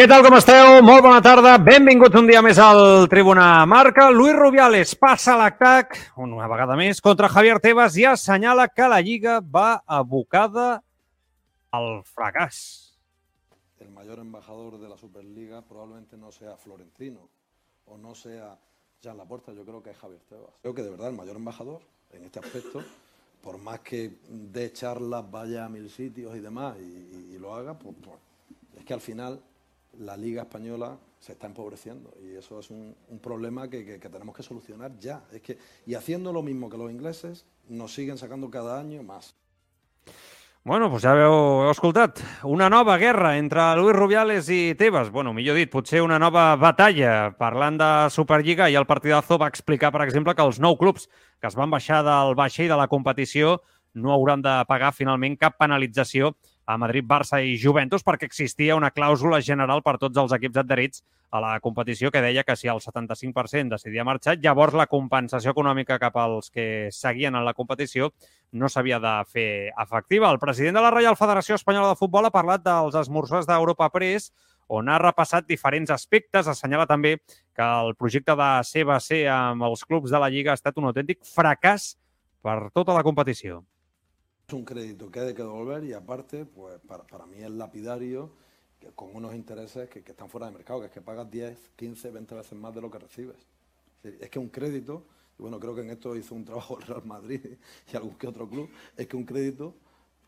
Què tal, com esteu? Molt bona tarda. Benvinguts un dia més al Tribuna Marca. Luis Rubiales passa l'atac, una vegada més, contra Javier Tebas i assenyala que la Lliga va abocada al fracàs. El mayor embajador de la Superliga probablemente no sea Florentino o no sea Jan Laporta, yo creo que es Javier Tebas. Creo que de verdad el mayor embajador en este aspecto, por más que dé charlas, vaya a mil sitios y demás y, y- y lo haga, pues, pues, es que al final la Liga Española se está empobreciendo y eso es un, un problema que, que- que tenemos que solucionar ya. Es que, y haciendo lo mismo que los ingleses, nos siguen sacando cada año más. Bueno, doncs ja veu, heu escoltat. Una nova guerra entre Luis Rubiales i Tebas. Bueno, millor dit, potser una nova batalla. Parlant de Superliga, i el partidazo va explicar, per exemple, que els nou clubs que es van baixar del vaixell de la competició no hauran de pagar finalment cap penalització a Madrid, Barça i Juventus perquè existia una clàusula general per tots els equips adherits a la competició que deia que si el 75% decidia marxar, llavors la compensació econòmica cap als que seguien en la competició no s'havia de fer efectiva. El president de la Reial Federació Espanyola de Futbol ha parlat dels esmorzars d'Europa Press, on ha repassat diferents aspectes. Assenyala també que el projecte de CBC amb els clubs de la Lliga ha estat un autèntic fracàs per tota la competició. Es un crédito que hay que devolver y aparte, pues para, para mí es lapidario que con unos intereses que, están fuera de mercado, que es que pagas 10, 15, 20 veces más de lo que recibes. Es que un crédito, y bueno, creo que en esto hizo un trabajo el Real Madrid y algún que otro club, es que un crédito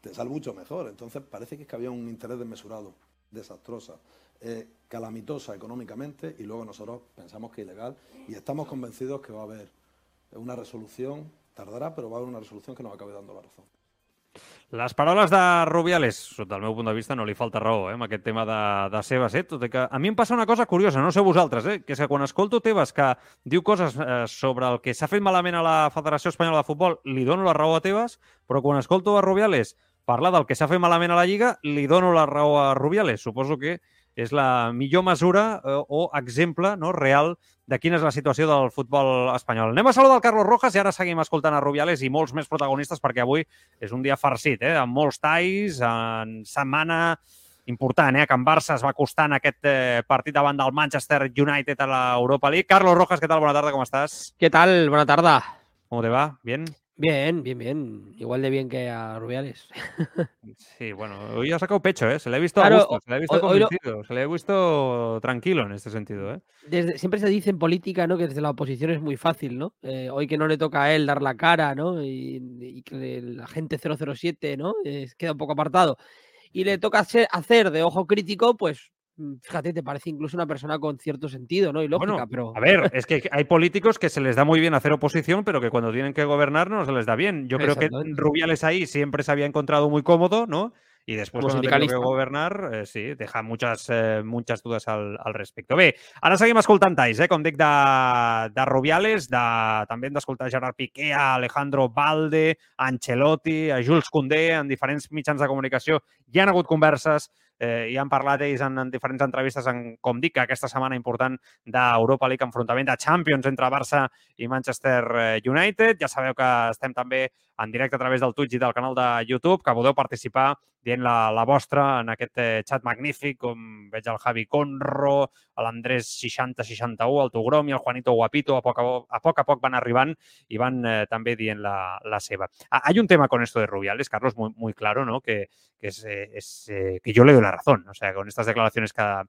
te sale mucho mejor. Entonces parece que es que había un interés desmesurado, desastrosa, eh, calamitosa económicamente y luego nosotros pensamos que ilegal y estamos convencidos que va a haber una resolución, tardará, pero va a haber una resolución que nos acabe dando la razón. Les paraules de Rubiales, sota el meu punt de vista, no li falta raó eh, amb aquest tema de, de Sebas. Eh? Tot i que a mi em passa una cosa curiosa, no sé vosaltres, eh? que és que quan escolto Tebas que diu coses eh, sobre el que s'ha fet malament a la Federació Espanyola de Futbol, li dono la raó a Tebas, però quan escolto a Rubiales parlar del que s'ha fet malament a la Lliga, li dono la raó a Rubiales. Suposo que és la millor mesura eh, o exemple no, real de quina és la situació del futbol espanyol. Anem a saludar el Carlos Rojas i ara seguim escoltant a Rubiales i molts més protagonistes perquè avui és un dia farcit, eh? amb molts talls, en setmana important, eh? que en Barça es va costar en aquest eh, partit davant del Manchester United a l'Europa League. Carlos Rojas, què tal? Bona tarda, com estàs? ¿Qué tal? Buena tarde. ¿Cómo te va? ¿Bien? Bien, bien, bien. Igual de bien que a Rubiales. Sí, bueno, hoy ha sacado pecho, ¿eh? Se le ha visto Claro, a gusto, se le ha visto hoy- hoy lo- convencido, se le ha visto tranquilo en este sentido, ¿eh? Desde, siempre se dice en política, ¿no? Que desde la oposición es muy fácil, ¿no? Eh, hoy que no le toca a él dar la cara, ¿no? Y, y que la gente 007, ¿no? Eh, queda un poco apartado. Y le toca hacer, hacer de ojo crítico, pues fíjate, te parece incluso una persona con cierto sentido, ¿no? Y lógica, Bueno, pero. A ver, es que hay políticos que se les da muy bien hacer oposición, pero que cuando tienen que gobernar no se les da bien. Yo creo que. Rubiales ahí siempre se había encontrado muy cómodo, ¿no? Y después, Como cuando tenía que governar, eh, sí, deja muchas, eh, muchas dudes al, al respecte. Bé, ara seguim escoltant talls, eh? com dic, de, de Rubiales, de, també hem d'escoltar Gerard Piqué, a Alejandro Balde, a Ancelotti, a Jules Koundé, en diferents mitjans de comunicació. Hi han hagut converses, eh, i han parlat ells en, en diferents entrevistes, en, com dic, aquesta setmana important d'Europa League, enfrontament de Champions entre Barça i Manchester eh, United. Ja sabeu que estem també en directe a través del Twitch i del canal de YouTube, que podeu participar dient la, la vostra en aquest eh, xat magnífic, com veig el Javi Conro, l'Andrés 6061, el Tugrom i el Juanito Guapito, a poc a, poc, a poc a poc van arribant i van eh, també dient la, la seva. Ah, hay un tema con esto de Rubiales, Carlos, muy, muy claro, ¿no? Que, que es, eh, es, eh, que yo le doy la razón, o sea, con estas declaraciones que ha,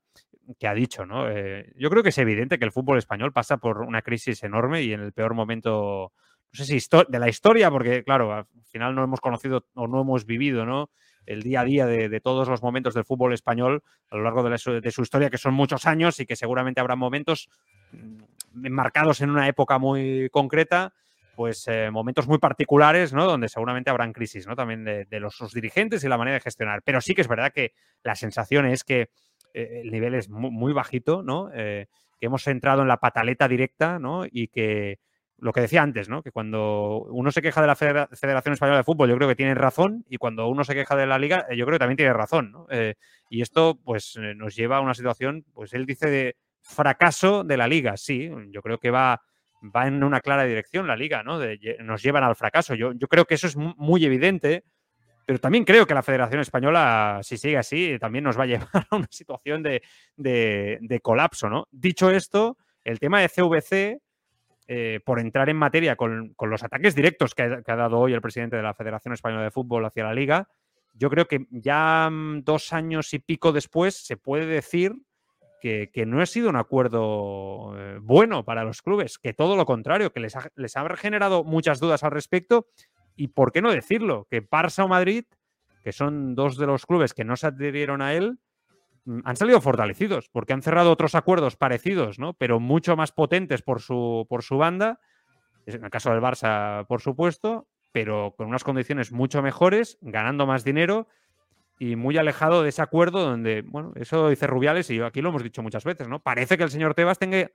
que ha dicho, ¿no? Eh, yo creo que es evidente que el fútbol español pasa por una crisis enorme y en el peor momento, no sé si de la historia, porque claro, al final no hemos conocido o no hemos vivido, ¿no? El día a día de, todos los momentos del fútbol español a lo largo de, su- historia, que son muchos años y que seguramente habrá momentos mm, enmarcados en una época muy concreta, pues eh, momentos muy particulares, ¿no? Donde seguramente habrán crisis, ¿no? También de, los sus dirigentes y la manera de gestionar. Pero sí que es verdad que la sensación es que eh, el nivel es mu- muy, bajito, ¿no? Eh, que hemos entrado en la pataleta directa, ¿no? Y que lo que decía antes, ¿no? Que cuando uno se queja de la Federación Española de Fútbol, yo creo que tiene razón, y cuando uno se queja de la Liga, eh, yo creo que también tiene razón, ¿no? Eh, y esto, pues, eh, nos lleva a una situación, pues él dice de fracaso de la Liga, sí, yo creo que va, va en una clara dirección la Liga, ¿no? nos llevan al fracaso. Yo, yo creo que eso es muy evidente, pero también creo que la Federación Española, si sigue así, también nos va a llevar a una situación de, de colapso, ¿no? Dicho esto, el tema de CVC eh, por entrar en materia con, los ataques directos que ha, dado hoy el presidente de la Federación Española de Fútbol hacia la liga, yo creo que ya mm, dos años y pico después se puede decir que, no ha sido un acuerdo eh, bueno para los clubes, que todo lo contrario, que les ha, generado muchas dudas al respecto y, ¿por qué no decirlo? Que Barça o Madrid, que son dos de los clubes que no se adhirieron a él, han salido fortalecidos porque han cerrado otros acuerdos parecidos, ¿no? pero mucho más potentes por su, por su banda, en el caso del Barça, por supuesto, pero con unas condiciones mucho mejores, ganando más dinero y muy alejado de ese acuerdo donde, bueno, eso dice Rubiales y aquí lo hemos dicho muchas veces, ¿no? Parece que el señor Tebas tenga,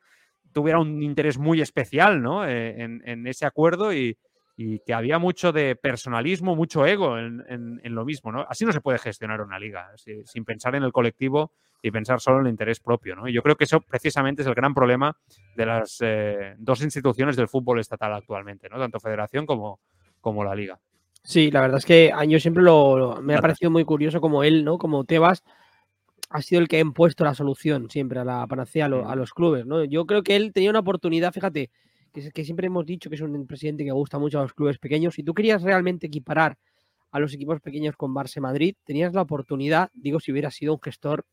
tuviera un interés muy especial, ¿no? Eh, en, ese acuerdo y, y que había mucho de personalismo, mucho ego en, lo mismo. ¿no? Así no se puede gestionar una liga, sin pensar en el colectivo y pensar solo en el interés propio. ¿no? Y yo creo que eso precisamente es el gran problema de las eh, dos instituciones del fútbol estatal actualmente, ¿no? tanto federación como, como la liga. Sí, la verdad es que a yo siempre lo, me ha parecido muy curioso como él, ¿no? Como Tebas, ha sido el que ha impuesto la solución siempre a la panacea a, a, los clubes, ¿no? Yo creo que él tenía una oportunidad, fíjate, que, siempre hemos dicho que es un presidente que gusta mucho a los clubes pequeños. Si tú querías realmente equiparar a los equipos pequeños con Barça Madrid, tenías la oportunidad, digo, si hubiera sido un gestor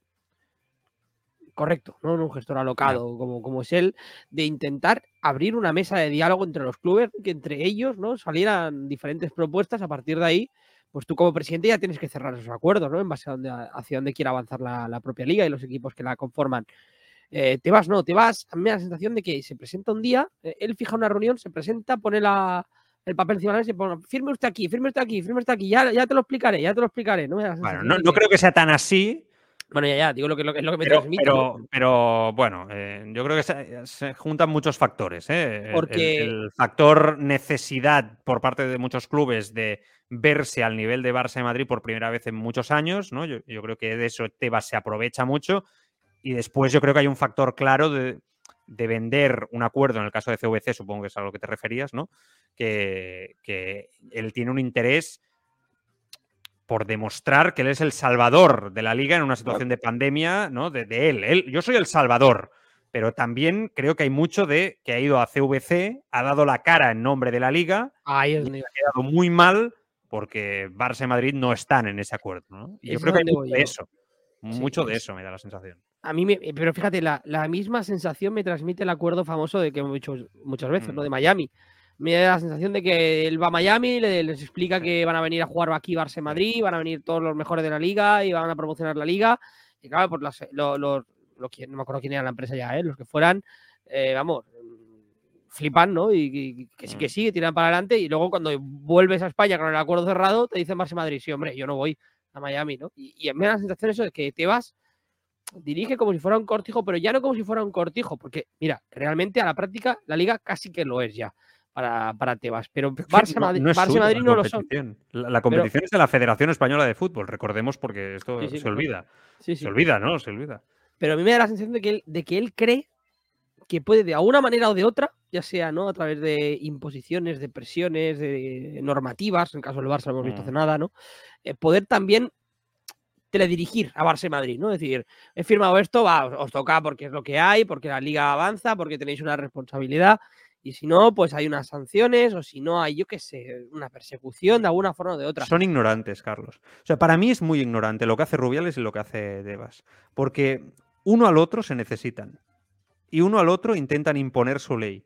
correcto, no un gestor alocado como, como es él, de intentar abrir una mesa de diálogo entre los clubes, que entre ellos ¿no? salieran diferentes propuestas. A partir de ahí, pues tú como presidente ya tienes que cerrar esos acuerdos, ¿no? En base a donde, hacia dónde quiera avanzar la, la propia liga y los equipos que la conforman. Eh, te vas, no, te vas. A mí me da la sensación de que se presenta un día, eh, él fija una reunión, se presenta, pone la, el papel encima de la mesa y pone, firme usted aquí, firme usted aquí, firme usted aquí, ya, ya te lo explicaré, ya te lo explicaré. No bueno, no, creo que sea tan así. Bueno, ya, ya, digo lo que, lo, lo que me pero, Pero, pero bueno, eh, yo creo que se, juntan muchos factores. Porque... El, factor necesidad por parte de muchos clubes de verse al nivel de Barça y Madrid por primera vez en muchos años, ¿no? Yo, yo creo que de eso Tebas se aprovecha mucho y después yo creo que hay un factor claro de, vender un acuerdo, en el caso de CVC, supongo que es a lo que te referías, ¿no? Que, él tiene un interés por demostrar que él es el salvador de la liga en una situación de pandemia, ¿no? De, él. él. Yo soy el salvador, pero también creo que hay mucho de que ha ido a CVC, ha dado la cara en nombre de la liga, Ahí y ha quedado muy mal porque Barça y Madrid no están en ese acuerdo, ¿no? Y yo creo que hay eso. Mucho de eso me da la sensación. A mí, me, pero fíjate, la, misma sensación me transmite el acuerdo famoso de que hemos dicho muchas veces, ¿no? De mm. Miami. Me da la sensación de que él va a Miami, les explica que van a venir a jugar aquí Barça Madrid, van a venir todos los mejores de la liga y van a promocionar la liga. Y claro, por las, los, no me acuerdo quién era la empresa ya, ¿eh? los que fueran, eh, vamos, flipan, ¿no? Y, que sí, que mm. sí, tiran para adelante. Y luego cuando vuelves a España con el acuerdo cerrado, te dicen Barça Madrid, sí, hombre, yo no voy a Miami, ¿no? Y, y me da la sensación eso de que te vas, dirige como si fuera un cortijo, pero ya no como si fuera un cortijo, porque mira, realmente a la práctica la liga casi que lo es ya para, para Tebas, pero Barça, Madrid no, Barça Madrid no lo son. La, competición es de la Federación Española de Fútbol, recordemos porque esto se olvida. se olvida, ¿no? Se olvida. Pero a mí me da la sensación de que él, de que él cree que puede de alguna manera o de otra, ya sea ¿no? a través de imposiciones, de presiones, de normativas, en el caso del Barça no hemos visto hace mm. nada, ¿no? Eh, poder también teledirigir a Barça Madrid, ¿no? Es decir, he firmado esto, va, os, toca porque es lo que hay, porque la liga avanza, porque tenéis una responsabilidad, y si no, pues hay unas sanciones, o si no, hay, yo qué sé, una persecución de alguna forma o de otra. Son ignorantes, Carlos. O sea, para mí es muy ignorante lo que hace Rubiales y lo que hace Devas, porque uno al otro se necesitan y uno al otro intentan imponer su ley.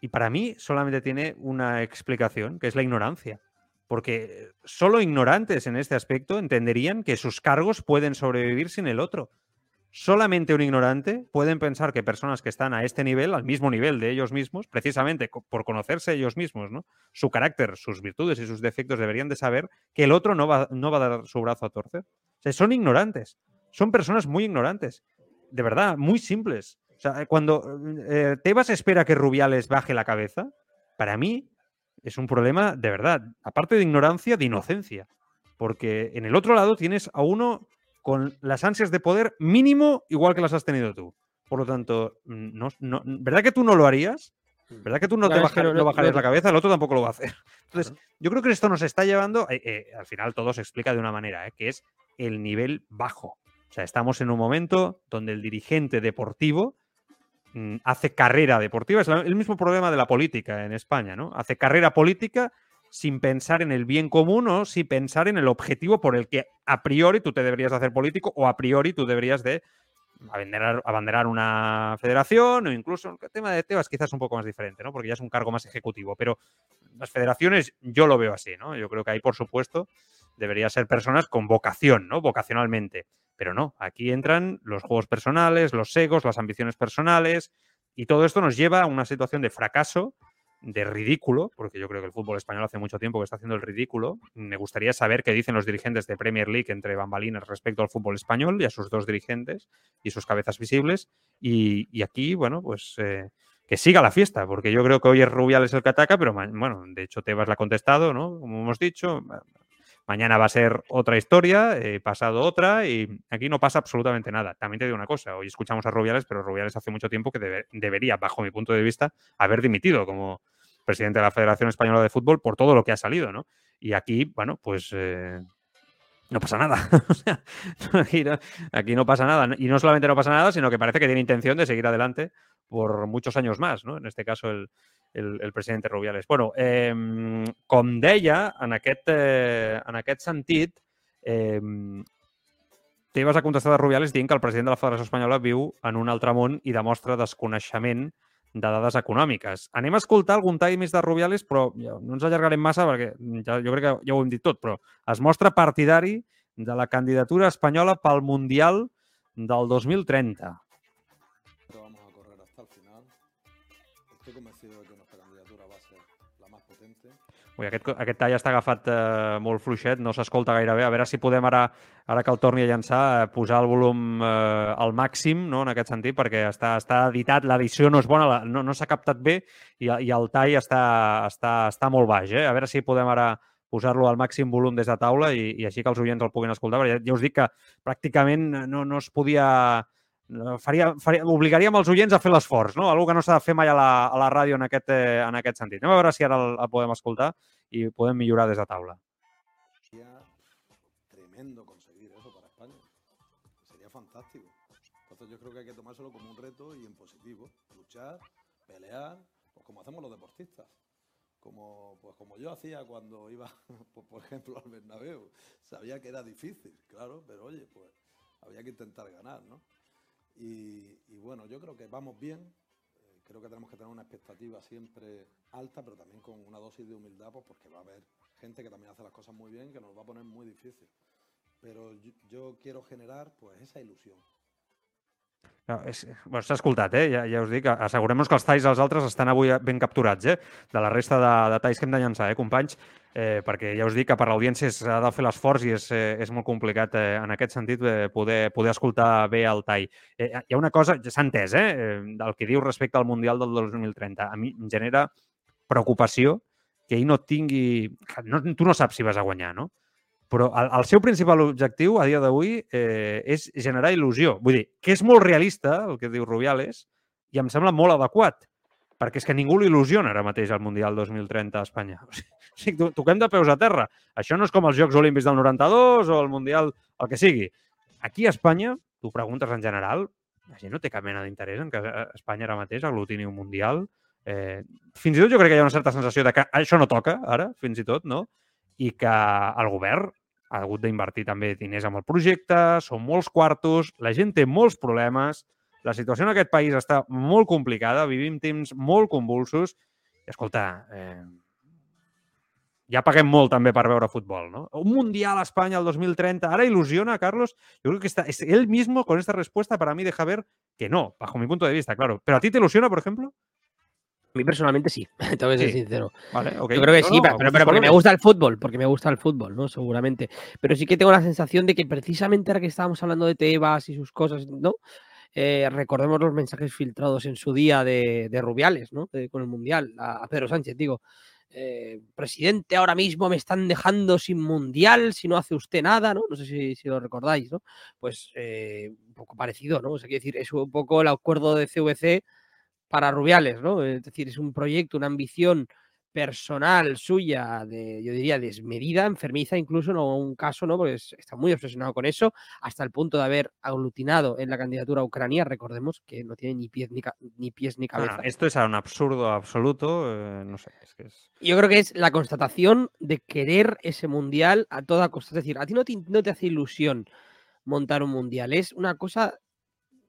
Y para mí solamente tiene una explicación, que es la ignorancia. Porque solo ignorantes en este aspecto entenderían que sus cargos pueden sobrevivir sin el otro. Solamente un ignorante pueden pensar que personas que están a este nivel, al mismo nivel de ellos mismos, precisamente por conocerse ellos mismos, ¿no? su carácter, sus virtudes y sus defectos, deberían de saber que el otro no va, no va a dar su brazo a torcer. Son ignorantes. Son personas muy ignorantes. De verdad, muy simples O sea, cuando eh, Tebas espera que Rubiales baje la cabeza, para mí es un problema de verdad, aparte de ignorancia, de inocencia. Porque en el otro lado tienes a uno con las ansias de poder mínimo igual que las has tenido tú. Por lo tanto, no, no, ¿verdad que tú no lo harías? ¿Verdad que tú no te bajarías la cabeza? El otro tampoco lo va a hacer. Entonces, yo creo que esto nos está llevando, eh, eh, al final todo se explica de una manera, eh, que es el nivel bajo. O sea, estamos en un momento donde el dirigente deportivo mm, hace carrera deportiva. Es el mismo problema de la política en España, ¿no? Hace carrera política sin pensar en el bien común o sin pensar en el objetivo por el que a priori tú te deberías de hacer político o a priori tú deberías de abanderar, abanderar una federación o incluso el tema de Tebas quizás un poco más diferente, ¿no? Porque ya es un cargo más ejecutivo, pero las federaciones yo lo veo así, ¿no? Yo creo que ahí, por supuesto, debería ser personas con vocación, ¿no? Vocacionalmente. Pero no, aquí entran los juegos personales, los egos, las ambiciones personales y todo esto nos lleva a una situación de fracaso de ridículo, porque yo creo que el fútbol español hace mucho tiempo que está haciendo el ridículo. Me gustaría saber qué dicen los dirigentes de Premier League entre bambalinas respecto al fútbol español y a sus dos dirigentes y sus cabezas visibles. Y, aquí, bueno, pues eh, que siga la fiesta, porque yo creo que hoy es Rubiales el que ataca, pero bueno, de hecho Tebas la ha contestado, ¿no? Como hemos dicho, mañana va a ser otra historia, eh, pasado otra, y aquí no pasa absolutamente nada. También te digo una cosa, hoy escuchamos a Rubiales, pero Rubiales hace mucho tiempo que debería, bajo mi punto de vista, haber dimitido como presidente de la Federación Española de Fútbol por todo lo que ha salido, ¿no? Y aquí, bueno, pues eh, no pasa nada. aquí, no, pasa nada. Y no solamente no pasa nada, sino que parece que tiene intención de seguir adelante por muchos años más, ¿no? En este caso, el, el, presidente Rubiales. Bueno, eh, com deia, en aquest, eh, en aquest sentit, eh, Tebas ha contestat a Rubiales dient que el president de la Federació Espanyola viu en un altre món i demostra desconeixement de dades econòmiques. Anem a escoltar algun tall més de Rubiales, però ja, no ens allargarem massa perquè ja, jo crec que ja ho hem dit tot, però es mostra partidari de la candidatura espanyola pel Mundial del 2030. Ui, aquest, aquest tall està agafat eh, molt fluixet, no s'escolta gaire bé. A veure si podem ara, ara que el torni a llançar, eh, posar el volum eh, al màxim, no?, en aquest sentit, perquè està, està editat, l'edició no és bona, la, no, no s'ha captat bé i, i el tall està, està, està molt baix. Eh? A veure si podem ara posar-lo al màxim volum des de taula i, i així que els oients el puguin escoltar, ja, ja us dic que pràcticament no, no es podia faria, faria, obligaríem els oients a fer l'esforç, no? Algo que no s'ha de fer mai a la, a la ràdio en aquest, eh, en aquest sentit. Anem a veure si ara el, el podem escoltar i podem millorar des de taula. Tremendo conseguir eso para España. Sería fantástico. Entonces yo creo que hay que tomárselo como un reto y en positivo. Luchar, pelear, pues como hacemos los deportistas. Como, pues como yo hacía cuando iba, pues por ejemplo, al Bernabéu. Sabía que era difícil, claro, pero oye, pues había que intentar ganar, ¿no? Y, bueno, yo creo que vamos bien. Eh, creo que tenemos que tener una expectativa siempre alta, pero también con una dosis de humildad, pues porque va a haber gente que también hace las cosas muy bien, que nos va a poner muy difícil. Pero yo, yo quiero generar pues esa ilusión. No, és, bueno, S'ha escoltat, eh? Ja, ja us dic, assegurem-nos que els talls dels altres estan avui ben capturats, eh? De la resta de, de talls que hem de llançar, eh, companys? Eh, perquè ja us dic que per l'audiència s'ha de fer l'esforç i és, eh, és molt complicat eh, en aquest sentit eh, poder, poder escoltar bé el tall. Eh, hi ha una cosa, s'ha entès, eh? Del que diu respecte al Mundial del 2030. A mi em genera preocupació que ell no tingui... No, tu no saps si vas a guanyar, no? Però el, el seu principal objectiu a dia d'avui eh, és generar il·lusió. Vull dir, que és molt realista, el que diu Rubiales, i em sembla molt adequat, perquè és que ningú l'il·lusiona ara mateix al Mundial 2030 a Espanya. O sigui, toquem de peus a terra. Això no és com els Jocs Olímpics del 92 o el Mundial, el que sigui. Aquí a Espanya, tu preguntes en general, la gent no té cap mena d'interès en que Espanya ara mateix aglutini un Mundial. Eh, fins i tot jo crec que hi ha una certa sensació de que això no toca ara, fins i tot, no? I que el govern ha hagut d'invertir també diners amb el projecte, són molts quartos, la gent té molts problemes, la situació en aquest país està molt complicada, vivim temps molt convulsos i, escolta, eh, ja paguem molt també per veure futbol, ¿no? Un Mundial a Espanya el 2030, ¿ahora ilusiona, Carlos? Yo creo que está, es, él mismo con esta respuesta para mí deja ver que no, bajo mi punto de vista, claro. ¿Pero a ti te ilusiona, por ejemplo? A mí personalmente sí, tengo que ser Sí. sincero. Vale. Yo creo que No, sí, no, pero, a pero porque me gusta el fútbol, porque me gusta el fútbol, ¿no? Seguramente. Pero sí que tengo la sensación de que precisamente ahora que estábamos hablando de Tebas y sus cosas, ¿no? eh, recordemos los mensajes filtrados en su día de, Rubiales, ¿no? con el Mundial, a, Pedro Sánchez, digo. Eh, presidente, ahora mismo me están dejando sin mundial si no hace usted nada, ¿no? No sé si, lo recordáis, ¿no? Pues eh, un poco parecido, ¿no? O sea, quiero decir, es un poco el acuerdo de CVC para Rubiales, ¿no? Es decir, es un proyecto, una ambición personal suya, de, yo diría desmedida, enfermiza, incluso no un caso, ¿no? Porque está muy obsesionado con eso, hasta el punto de haber aglutinado en la candidatura a Ucrania. Recordemos que no tiene ni pies ni, ni pies ni cabeza. esto es un absurdo absoluto, eh, no sé. Es que es... Yo creo que es la constatación de querer ese mundial a toda costa. Es decir, a ti no te, no te hace ilusión montar un mundial, es una cosa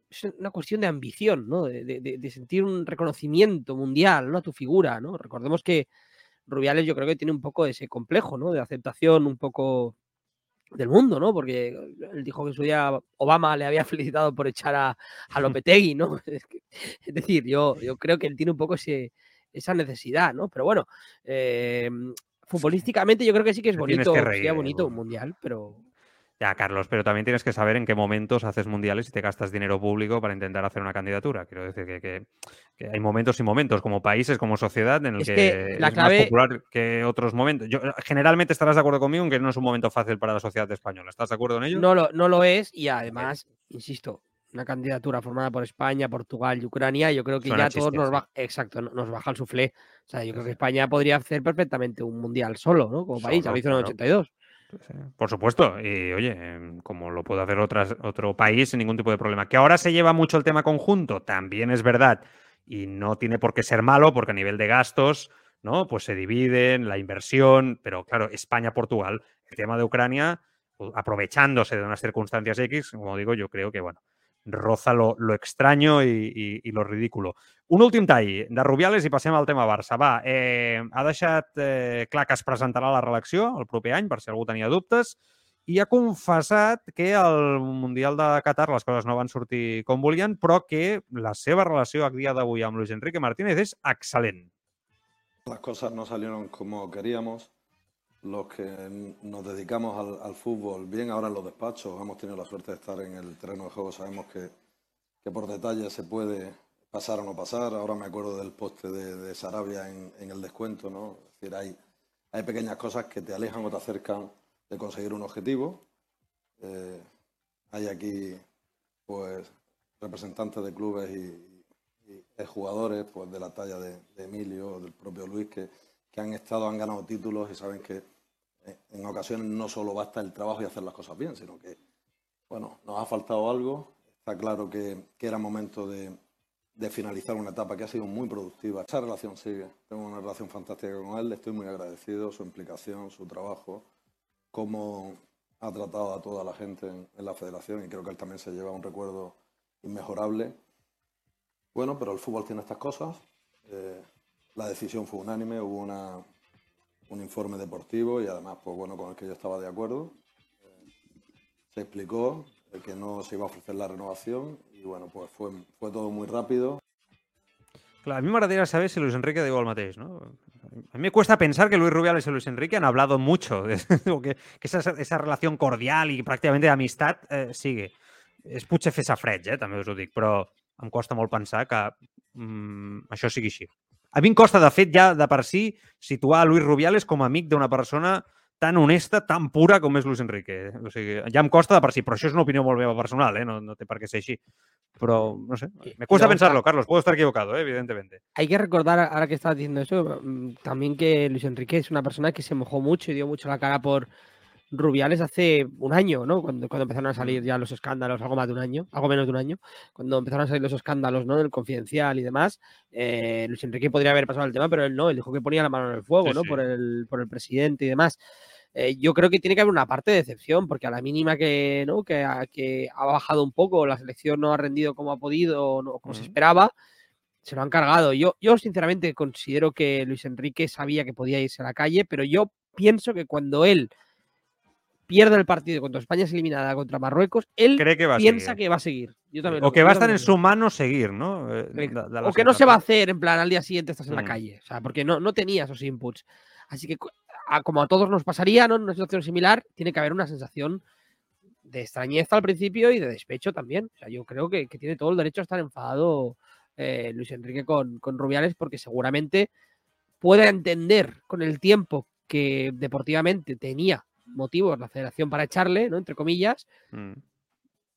es una cuestión de ambición, ¿no? De, sentir un reconocimiento mundial, ¿no? A tu figura, ¿no? Recordemos que Rubiales yo creo que tiene un poco ese complejo, ¿no? De aceptación un poco del mundo, ¿no? Porque él dijo que su día Obama le había felicitado por echar a, a Lopetegui, ¿no? Es, decir, yo, yo creo que él tiene un poco ese, esa necesidad, ¿no? Pero bueno, eh, futbolísticamente yo creo que sí que es bonito, sería bonito un mundial, pero ya, Carlos, pero también tienes que saber en qué momentos haces mundiales y te gastas dinero público para intentar hacer una candidatura. Quiero decir que, hay momentos y momentos, como países, como sociedad, en el que, es más popular que otros momentos. Yo, generalmente estarás de acuerdo conmigo en que no es un momento fácil para la sociedad española. ¿Estás de acuerdo en ello? No lo, no lo es y además, insisto, una candidatura formada por España, Portugal y Ucrania, yo creo que ya todos nos baja, exacto, nos baja el suflé. O sea, yo creo que España podría hacer perfectamente un mundial solo, ¿no? Como país, lo hizo en el 82. Por supuesto, y oye, em, como lo puede hacer otras, otro país sin ningún tipo de problema. Que ahora se lleva mucho el tema conjunto, también es verdad, y no tiene por qué ser malo, porque a nivel de gastos, ¿no? Pues se dividen, la inversión, pero claro, España-Portugal, el tema de Ucrania, aprovechándose de unas circunstancias X, como digo, yo creo que, bueno, roza lo, extraño y, lo ridículo. Un últim tall de Rubiales i passem al tema Barça. Va, eh, ha deixat eh, clar que es presentarà la reelecció el proper any, per si algú tenia dubtes, i ha confessat que al Mundial de Qatar les coses no van sortir com volien, però que la seva relació a dia d'avui amb Luis Enrique Martínez és excel·lent. Las cosas no salieron como queríamos. Los que nos dedicamos al, fútbol, bien ahora en los despachos, hemos tenido la suerte de estar en el terreno de juego, sabemos que, por detalle se puede pasar o no pasar. Ahora me acuerdo del poste de, Sarabia en, el descuento, ¿no? Es decir, hay, hay pequeñas cosas que te alejan o te acercan de conseguir un objetivo. Eh, hay aquí, pues, representantes de clubes y, jugadores, pues, de la talla de, de Emilio, del propio Luis, que que han estado, han ganado títulos y saben que eh, en ocasiones no solo basta el trabajo y hacer las cosas bien, sino que, bueno, nos ha faltado algo. Está claro que, era momento de, finalizar una etapa que ha sido muy productiva. Esa relación sigue. Tengo una relación fantástica con él. Estoy muy agradecido, su implicación, su trabajo, cómo ha tratado a toda la gente en, la federación y creo que él también se lleva un recuerdo inmejorable. Bueno, pero el fútbol tiene estas cosas. Eh, la decisión fue unánime, hubo una, un informe deportivo y además, pues bueno, con el que yo estaba de acuerdo. Eh, se explicó que no se iba a ofrecer la renovación y bueno, pues fue, fue todo muy rápido. Claro, a mí me gustaría saber si Luis Enrique digo al mateix, ¿no? A mí me cuesta pensar que Luis Rubiales y Luis Enrique han hablado mucho, de, que, que esa, esa, relación cordial y prácticamente de amistad eh, sigue. És potser fer safreig, eh, també us ho dic, però em costa molt pensar que mm, això sigui. A mi em costa, de fet, ja de per si, situar a Luis Rubiales com a amic d'una persona tan honesta, tan pura com és Luis Enrique. O sigui, ja em costa de per si, però això és una opinió molt meva personal, eh? no, no té per què ser així. Però, no sé, me cuesta no, pensarlo, Carlos, puedo estar equivocado, ¿eh? evidentemente. Hay que recordar, ahora que estás diciendo eso, mm, también que Luis Enrique es una persona que se mojó mucho y dio mucho la cara por Rubiales hace un año, ¿no? Cuando, cuando empezaron a salir ya los escándalos, algo más de un año, algo menos de un año, cuando empezaron a salir los escándalos, ¿no? Del confidencial y demás, eh, Luis Enrique podría haber pasado el tema, pero él no, él dijo que ponía la mano en el fuego, ¿no? Por, el, por el presidente y demás. Eh, yo creo que tiene que haber una parte de decepción, porque a la mínima que, ¿no? que, ha, que ha bajado un poco, la selección no ha rendido como ha podido, no, como se esperaba, se lo han cargado. Yo, yo sinceramente considero que Luis Enrique sabía que podía irse a la calle, pero yo pienso que cuando él pierde el partido contra España es eliminada contra Marruecos, él piensa que va a seguir. o que va a estar en su mano seguir, ¿no? Eh, o que no se va a hacer, en plan, al día siguiente estás en la mm. calle. O sea, porque no, no tenía esos inputs. Así que, como a todos nos pasaría, ¿no? En una situación similar, tiene que haber una sensación de extrañeza al principio y de despecho también. O sea, yo creo que, tiene todo el derecho a estar enfadado eh, Luis Enrique con, con Rubiales porque seguramente pueda entender con el tiempo que deportivamente tenía motivos la federación para echarle, ¿no? Entre comillas, mm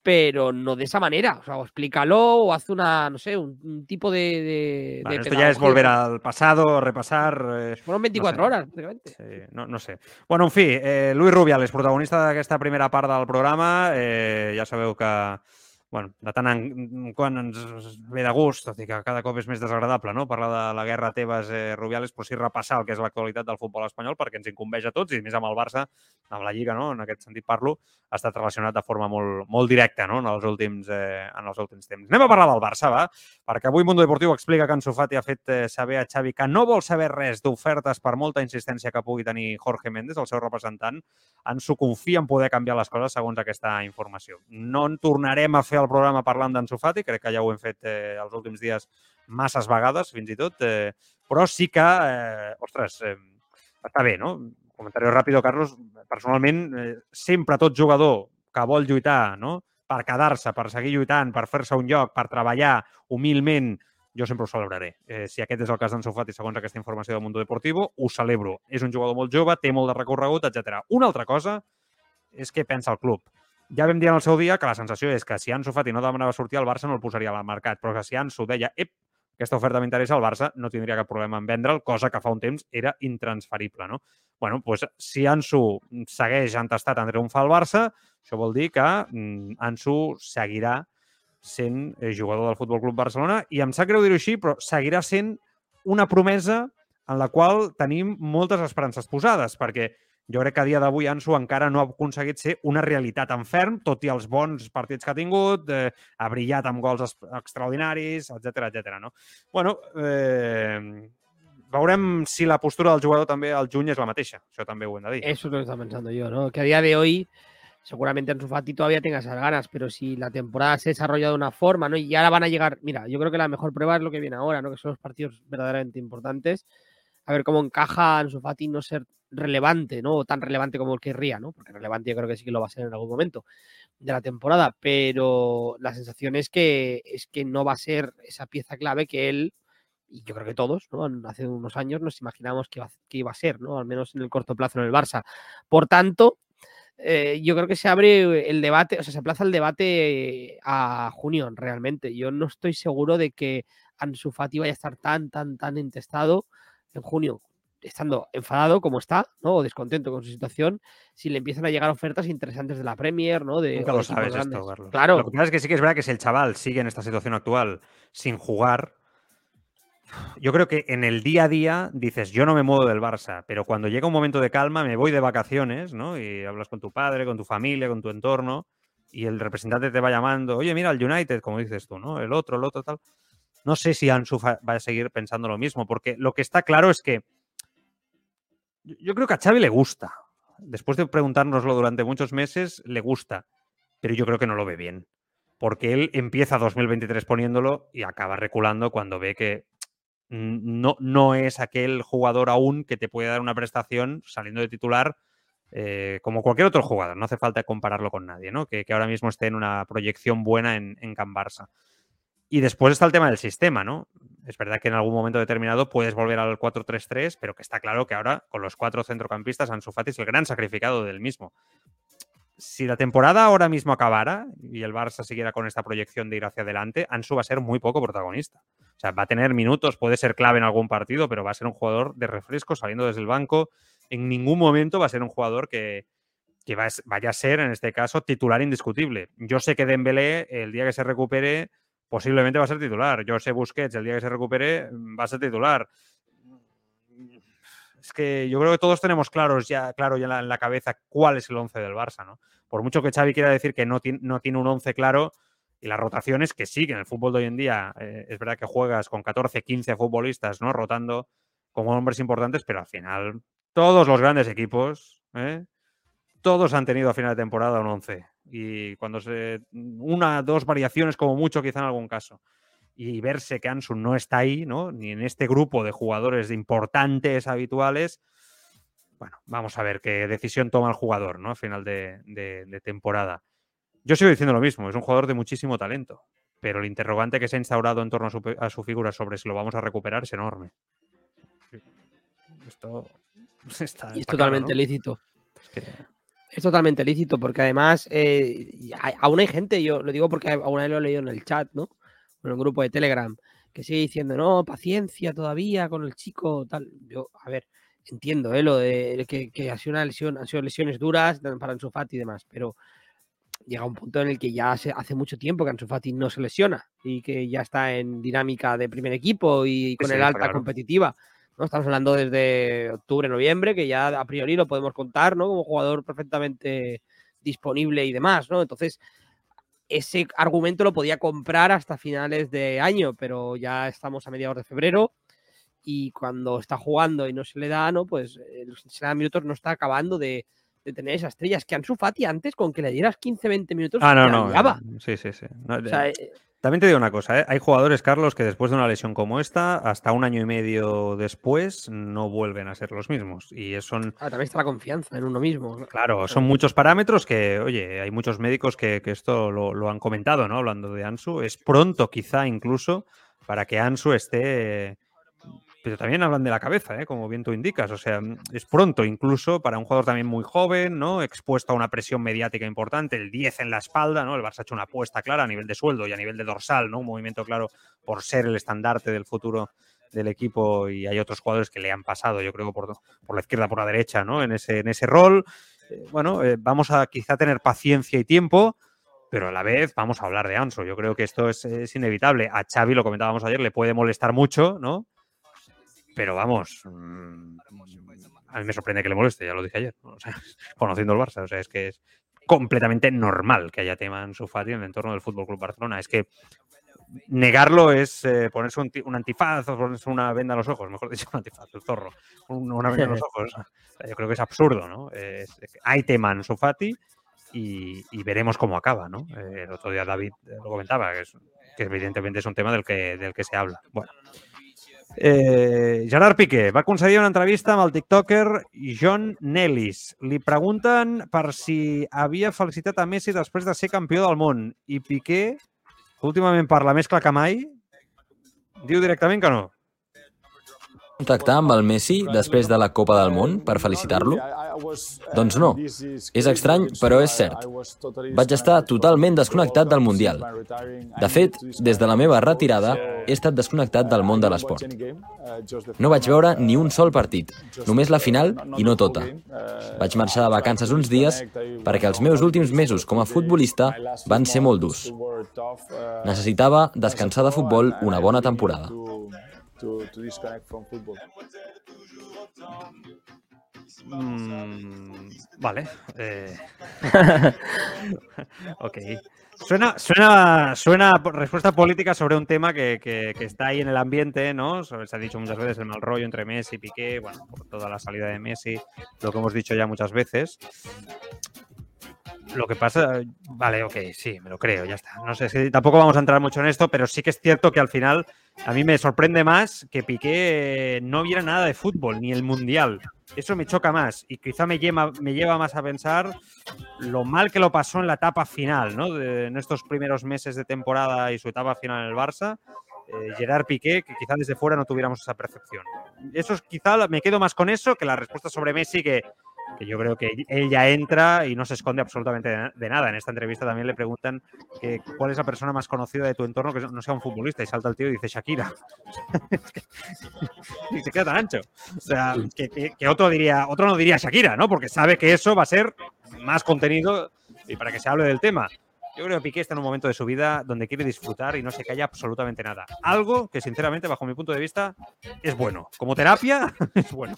pero no de esa manera. O sea, o explícalo o haz una, no sé, un, tipo de. esto ya es volver al pasado, repasar. Eh, Fueron 24 horas, prácticamente. Sí, no, sé. Bueno, en fin, eh, Luis Rubiales, protagonista esta primera parte del programa. Eh, ya sabeu que bueno, de tant en quan ens ve de gust, tot i que cada cop és més desagradable no? parlar de la guerra Tebas eh, Rubiales, però sí repassar el que és l'actualitat del futbol espanyol perquè ens incumbeix a tots i més amb el Barça, amb la Lliga, no? en aquest sentit parlo, ha estat relacionat de forma molt, molt directa no? en, els últims, eh, en els últims temps. Anem a parlar del Barça, va? Perquè avui Mundo Deportiu explica que Ansu Fati ha fet eh, saber a Xavi que no vol saber res d'ofertes per molta insistència que pugui tenir Jorge Méndez, el seu representant. Ansu confia en poder canviar les coses segons aquesta informació. No en tornarem a fer el programa parlant d'Ansu Fati, crec que ja ho hem fet eh, els últims dies masses vegades, fins i tot, eh, però sí que, eh, ostres, eh, està bé, no? Comentari ràpid, Carlos, personalment, eh, sempre tot jugador que vol lluitar, no? per quedar-se, per seguir lluitant, per fer-se un lloc, per treballar humilment, jo sempre ho celebraré. Eh, si aquest és el cas d'en Sofati, segons aquesta informació del Mundo Deportivo, ho celebro. És un jugador molt jove, té molt de recorregut, etc. Una altra cosa és què pensa el club ja vam dir en el seu dia que la sensació és que si Ansu Fati no demanava sortir, el Barça no el posaria al mercat, però que si Ansu deia, ep, aquesta oferta m'interessa, el Barça no tindria cap problema en vendre'l, cosa que fa un temps era intransferible. No? bueno, pues, si Ansu segueix entestat en triomfar al Barça, això vol dir que mm, Ansu seguirà sent eh, jugador del Futbol Club Barcelona i em sap greu dir-ho així, però seguirà sent una promesa en la qual tenim moltes esperances posades, perquè jo crec que a dia d'avui Ansu encara no ha aconseguit ser una realitat en ferm, tot i els bons partits que ha tingut, eh, ha brillat amb gols extraordinaris, etc etc. no? bueno, eh, veurem si la postura del jugador també al juny és la mateixa. Això també ho hem de dir. Eso es lo que está pensando yo, ¿no? Que a día de hoy seguramente Ansu Fati todavía tenga esas ganas, pero si la temporada se desarrolla de una forma, ¿no? Y ahora van a llegar, mira, yo creo que la mejor prueba es lo que viene ahora, ¿no? Que son los partidos verdaderamente importantes. A ver cómo encaja Ansu Fati no ser relevante, ¿no? O tan relevante como el querría, ¿no? Porque relevante yo creo que sí que lo va a ser en algún momento de la temporada, pero la sensación es que, es que no va a ser esa pieza clave que él, y yo creo que todos, ¿no? Hace unos años nos imaginamos que iba, que iba a ser, ¿no? Al menos en el corto plazo en el Barça. Por tanto, eh, yo creo que se abre el debate, o sea, se aplaza el debate a junio realmente. Yo no estoy seguro de que Ansu Fati vaya a estar tan, tan, tan entestado en junio estando enfadado como está, ¿no? O descontento con su situación, si le empiezan a llegar ofertas interesantes de la Premier, ¿no? De, Nunca lo sabes esto, Carlos. Claro. Lo que pasa es que sí que es verdad que si el chaval sigue en esta situación actual sin jugar, yo creo que en el día a día dices, yo no me muevo del Barça, pero cuando llega un momento de calma, me voy de vacaciones, ¿no? Y hablas con tu padre, con tu familia, con tu entorno, y el representante te va llamando, oye, mira, el United, como dices tú, ¿no? El otro, el otro, tal. No sé si Ansu va a seguir pensando lo mismo, porque lo que está claro es que yo creo que a Xavi le gusta. Después de preguntárnoslo durante muchos meses, le gusta. Pero yo creo que no lo ve bien. Porque él empieza 2023 poniéndolo y acaba reculando cuando ve que no, no es aquel jugador aún que te puede dar una prestación saliendo de titular eh, como cualquier otro jugador. No hace falta compararlo con nadie, ¿no? Que, ahora mismo esté en una proyección buena en, en Can Barça. Y después está el tema del sistema, ¿no? Es verdad que en algún momento determinado puedes volver al 4-3-3, pero que está claro que ahora con los cuatro centrocampistas Ansu Fati es el gran sacrificado del mismo. Si la temporada ahora mismo acabara y el Barça siguiera con esta proyección de ir hacia adelante, Ansu va a ser muy poco protagonista. O sea, va a tener minutos, puede ser clave en algún partido, pero va a ser un jugador de refresco saliendo desde el banco. En ningún momento va a ser un jugador que, que vaya a ser, en este caso, titular indiscutible. Yo sé que Dembélé, el día que se recupere, posiblemente va a ser titular. Yo sé Busquets, el día que se recupere, mm, va a ser titular. Es que yo creo que todos tenemos claros ya, claro ya en la, cabeza cuál es el 11 del Barça, ¿no? Por mucho que Xavi quiera decir que no, tiene, no tiene un 11 claro, y las rotaciones que siguen en el fútbol de hoy en día, eh, es verdad que juegas con 14, 15 futbolistas, ¿no? Rotando como hombres importantes, pero al final todos los grandes equipos, ¿eh? todos han tenido a final de temporada un 11 y cuando se. Una, dos variaciones como mucho, quizá en algún caso. Y verse que Ansu no está ahí, ¿no? Ni en este grupo de jugadores importantes, habituales. Bueno, vamos a ver qué decisión toma el jugador, ¿no? A final de, temporada. Yo sigo diciendo lo mismo, es un jugador de muchísimo talento, pero el interrogante que se ha instaurado en torno a su, a su figura sobre si lo vamos a recuperar es enorme. Esto está, Y es totalmente claro, ¿no? lícito. Es que- Es totalmente lícito, porque además eh, aún hay gente, yo lo digo porque aún lo he leído en el chat, ¿no? En el grupo de Telegram, que sigue diciendo, no, paciencia todavía con el chico, tal. Yo, a ver, entiendo, ¿eh? Lo de que, que ha sido una lesión, han sido lesiones duras para Ansu Fati y demás, pero llega un punto en el que ya hace, hace mucho tiempo que Ansu Fati no se lesiona y que ya está en dinámica de primer equipo y con sí, el alta claro. competitiva. ¿No? Estamos hablando desde octubre, noviembre, que ya a priori lo podemos contar, ¿no? Como jugador perfectamente disponible y demás, ¿no? Entonces, ese argumento lo podía comprar hasta finales de año, pero ya estamos a mediados de febrero y cuando está jugando y no se le da, ¿no? Pues eh, los 60 minutos no está acabando de, de tener esas estrellas. Que Ansu Fati antes, con que le dieras 15-20 minutos, Ah, no, no. eh, Sí, sí, sí. No, O sea, eh, También te digo una cosa, ¿eh? hay jugadores, Carlos, que después de una lesión como esta, hasta un año y medio después, no vuelven a ser los mismos. Y son, ah, también está la confianza en uno mismo. claro, son muchos parámetros que, oye, hay muchos médicos que, que esto lo, lo han comentado, ¿no? Hablando de Ansu. Es pronto, quizá incluso, para que Ansu esté. Pero también hablan de la cabeza, ¿eh? como bien tú indicas. O sea, es pronto incluso para un jugador también muy joven, ¿no? Expuesto a una presión mediática importante, el 10 en la espalda, ¿no? El Barça ha hecho una apuesta clara a nivel de sueldo y a nivel de dorsal, ¿no? Un movimiento claro por ser el estandarte del futuro del equipo y hay otros jugadores que le han pasado, yo creo, por, por la izquierda, por la derecha, ¿no? En ese, en ese rol. Eh, bueno, eh, vamos a quizá tener paciencia y tiempo, pero a la vez vamos a hablar de Anso. Yo creo que esto es, es inevitable. A Xavi, lo comentábamos ayer, le puede molestar mucho, ¿no? Pero vamos, mm, a mí me sorprende que le moleste, ya lo dije ayer, ¿no? O sea, conociendo el Barça. O sea, es que es completamente normal que haya tema en su Fati en el entorno del Fútbol Club Barcelona. Es que negarlo es eh, ponerse un, ti- un antifaz o ponerse una venda en los ojos, mejor dicho, un antifaz, el zorro, un- una venda en los ojos. O sea, Yo creo que es absurdo, ¿no? Es- hay tema en su Fati y, y veremos cómo acaba, ¿no? Eh, el otro día David eh, lo comentaba, que, es- que evidentemente es un tema del que, del que se habla. Bueno. Eh, Gerard Piqué va concedir una entrevista amb el tiktoker John Nellis. Li pregunten per si havia felicitat a Messi després de ser campió del món. I Piqué, últimament parla més clar que mai, diu directament que no. Contactar amb el Messi després de la Copa del Món per felicitar-lo? Doncs no. És estrany, però és cert. Vaig estar totalment desconnectat del Mundial. De fet, des de la meva retirada, he estat desconnectat del món de l'esport. No vaig veure ni un sol partit, només la final i no tota. Vaig marxar de vacances uns dies perquè els meus últims mesos com a futbolista van ser molt durs. Necessitava descansar de futbol una bona temporada. Mm, vale. eh. ok. Suena, suena, suena respuesta política sobre un tema que, que- que está ahí en el ambiente, ¿no? Se ha dicho muchas veces el mal rollo entre Messi y Piqué, bueno, por toda la salida de Messi, lo que hemos dicho ya muchas veces. Lo que pasa, vale, ok, sí, me lo creo, ya está. No sé, si tampoco vamos a entrar mucho en esto, pero sí que es cierto que al final a mí me sorprende más que Piqué no viera nada de fútbol, ni el Mundial. Eso me choca más y quizá me lleva, me lleva más a pensar lo mal que lo pasó en la etapa final, ¿no? De- en estos primeros meses de temporada y su etapa final en el Barça. eh, Gerard Piqué, que quizá desde fuera no tuviéramos esa percepción. Eso es, quizá me quedo más con eso que la respuesta sobre Messi, que, que yo creo que él ya entra y no se esconde absolutamente de, na- de nada. En esta entrevista también le preguntan que, cuál es la persona más conocida de tu entorno que no sea un futbolista y salta el tío y dice Shakira. y se queda tan ancho. O sea, que, que- que otro diría, otro no diría Shakira, ¿no? Porque sabe que eso va a ser más contenido y para que se hable del tema. Yo creo que Piqué está en un momento de su vida donde quiere disfrutar y no se calla absolutamente nada. Algo que, sinceramente, bajo mi punto de vista, es bueno. Como terapia, es bueno.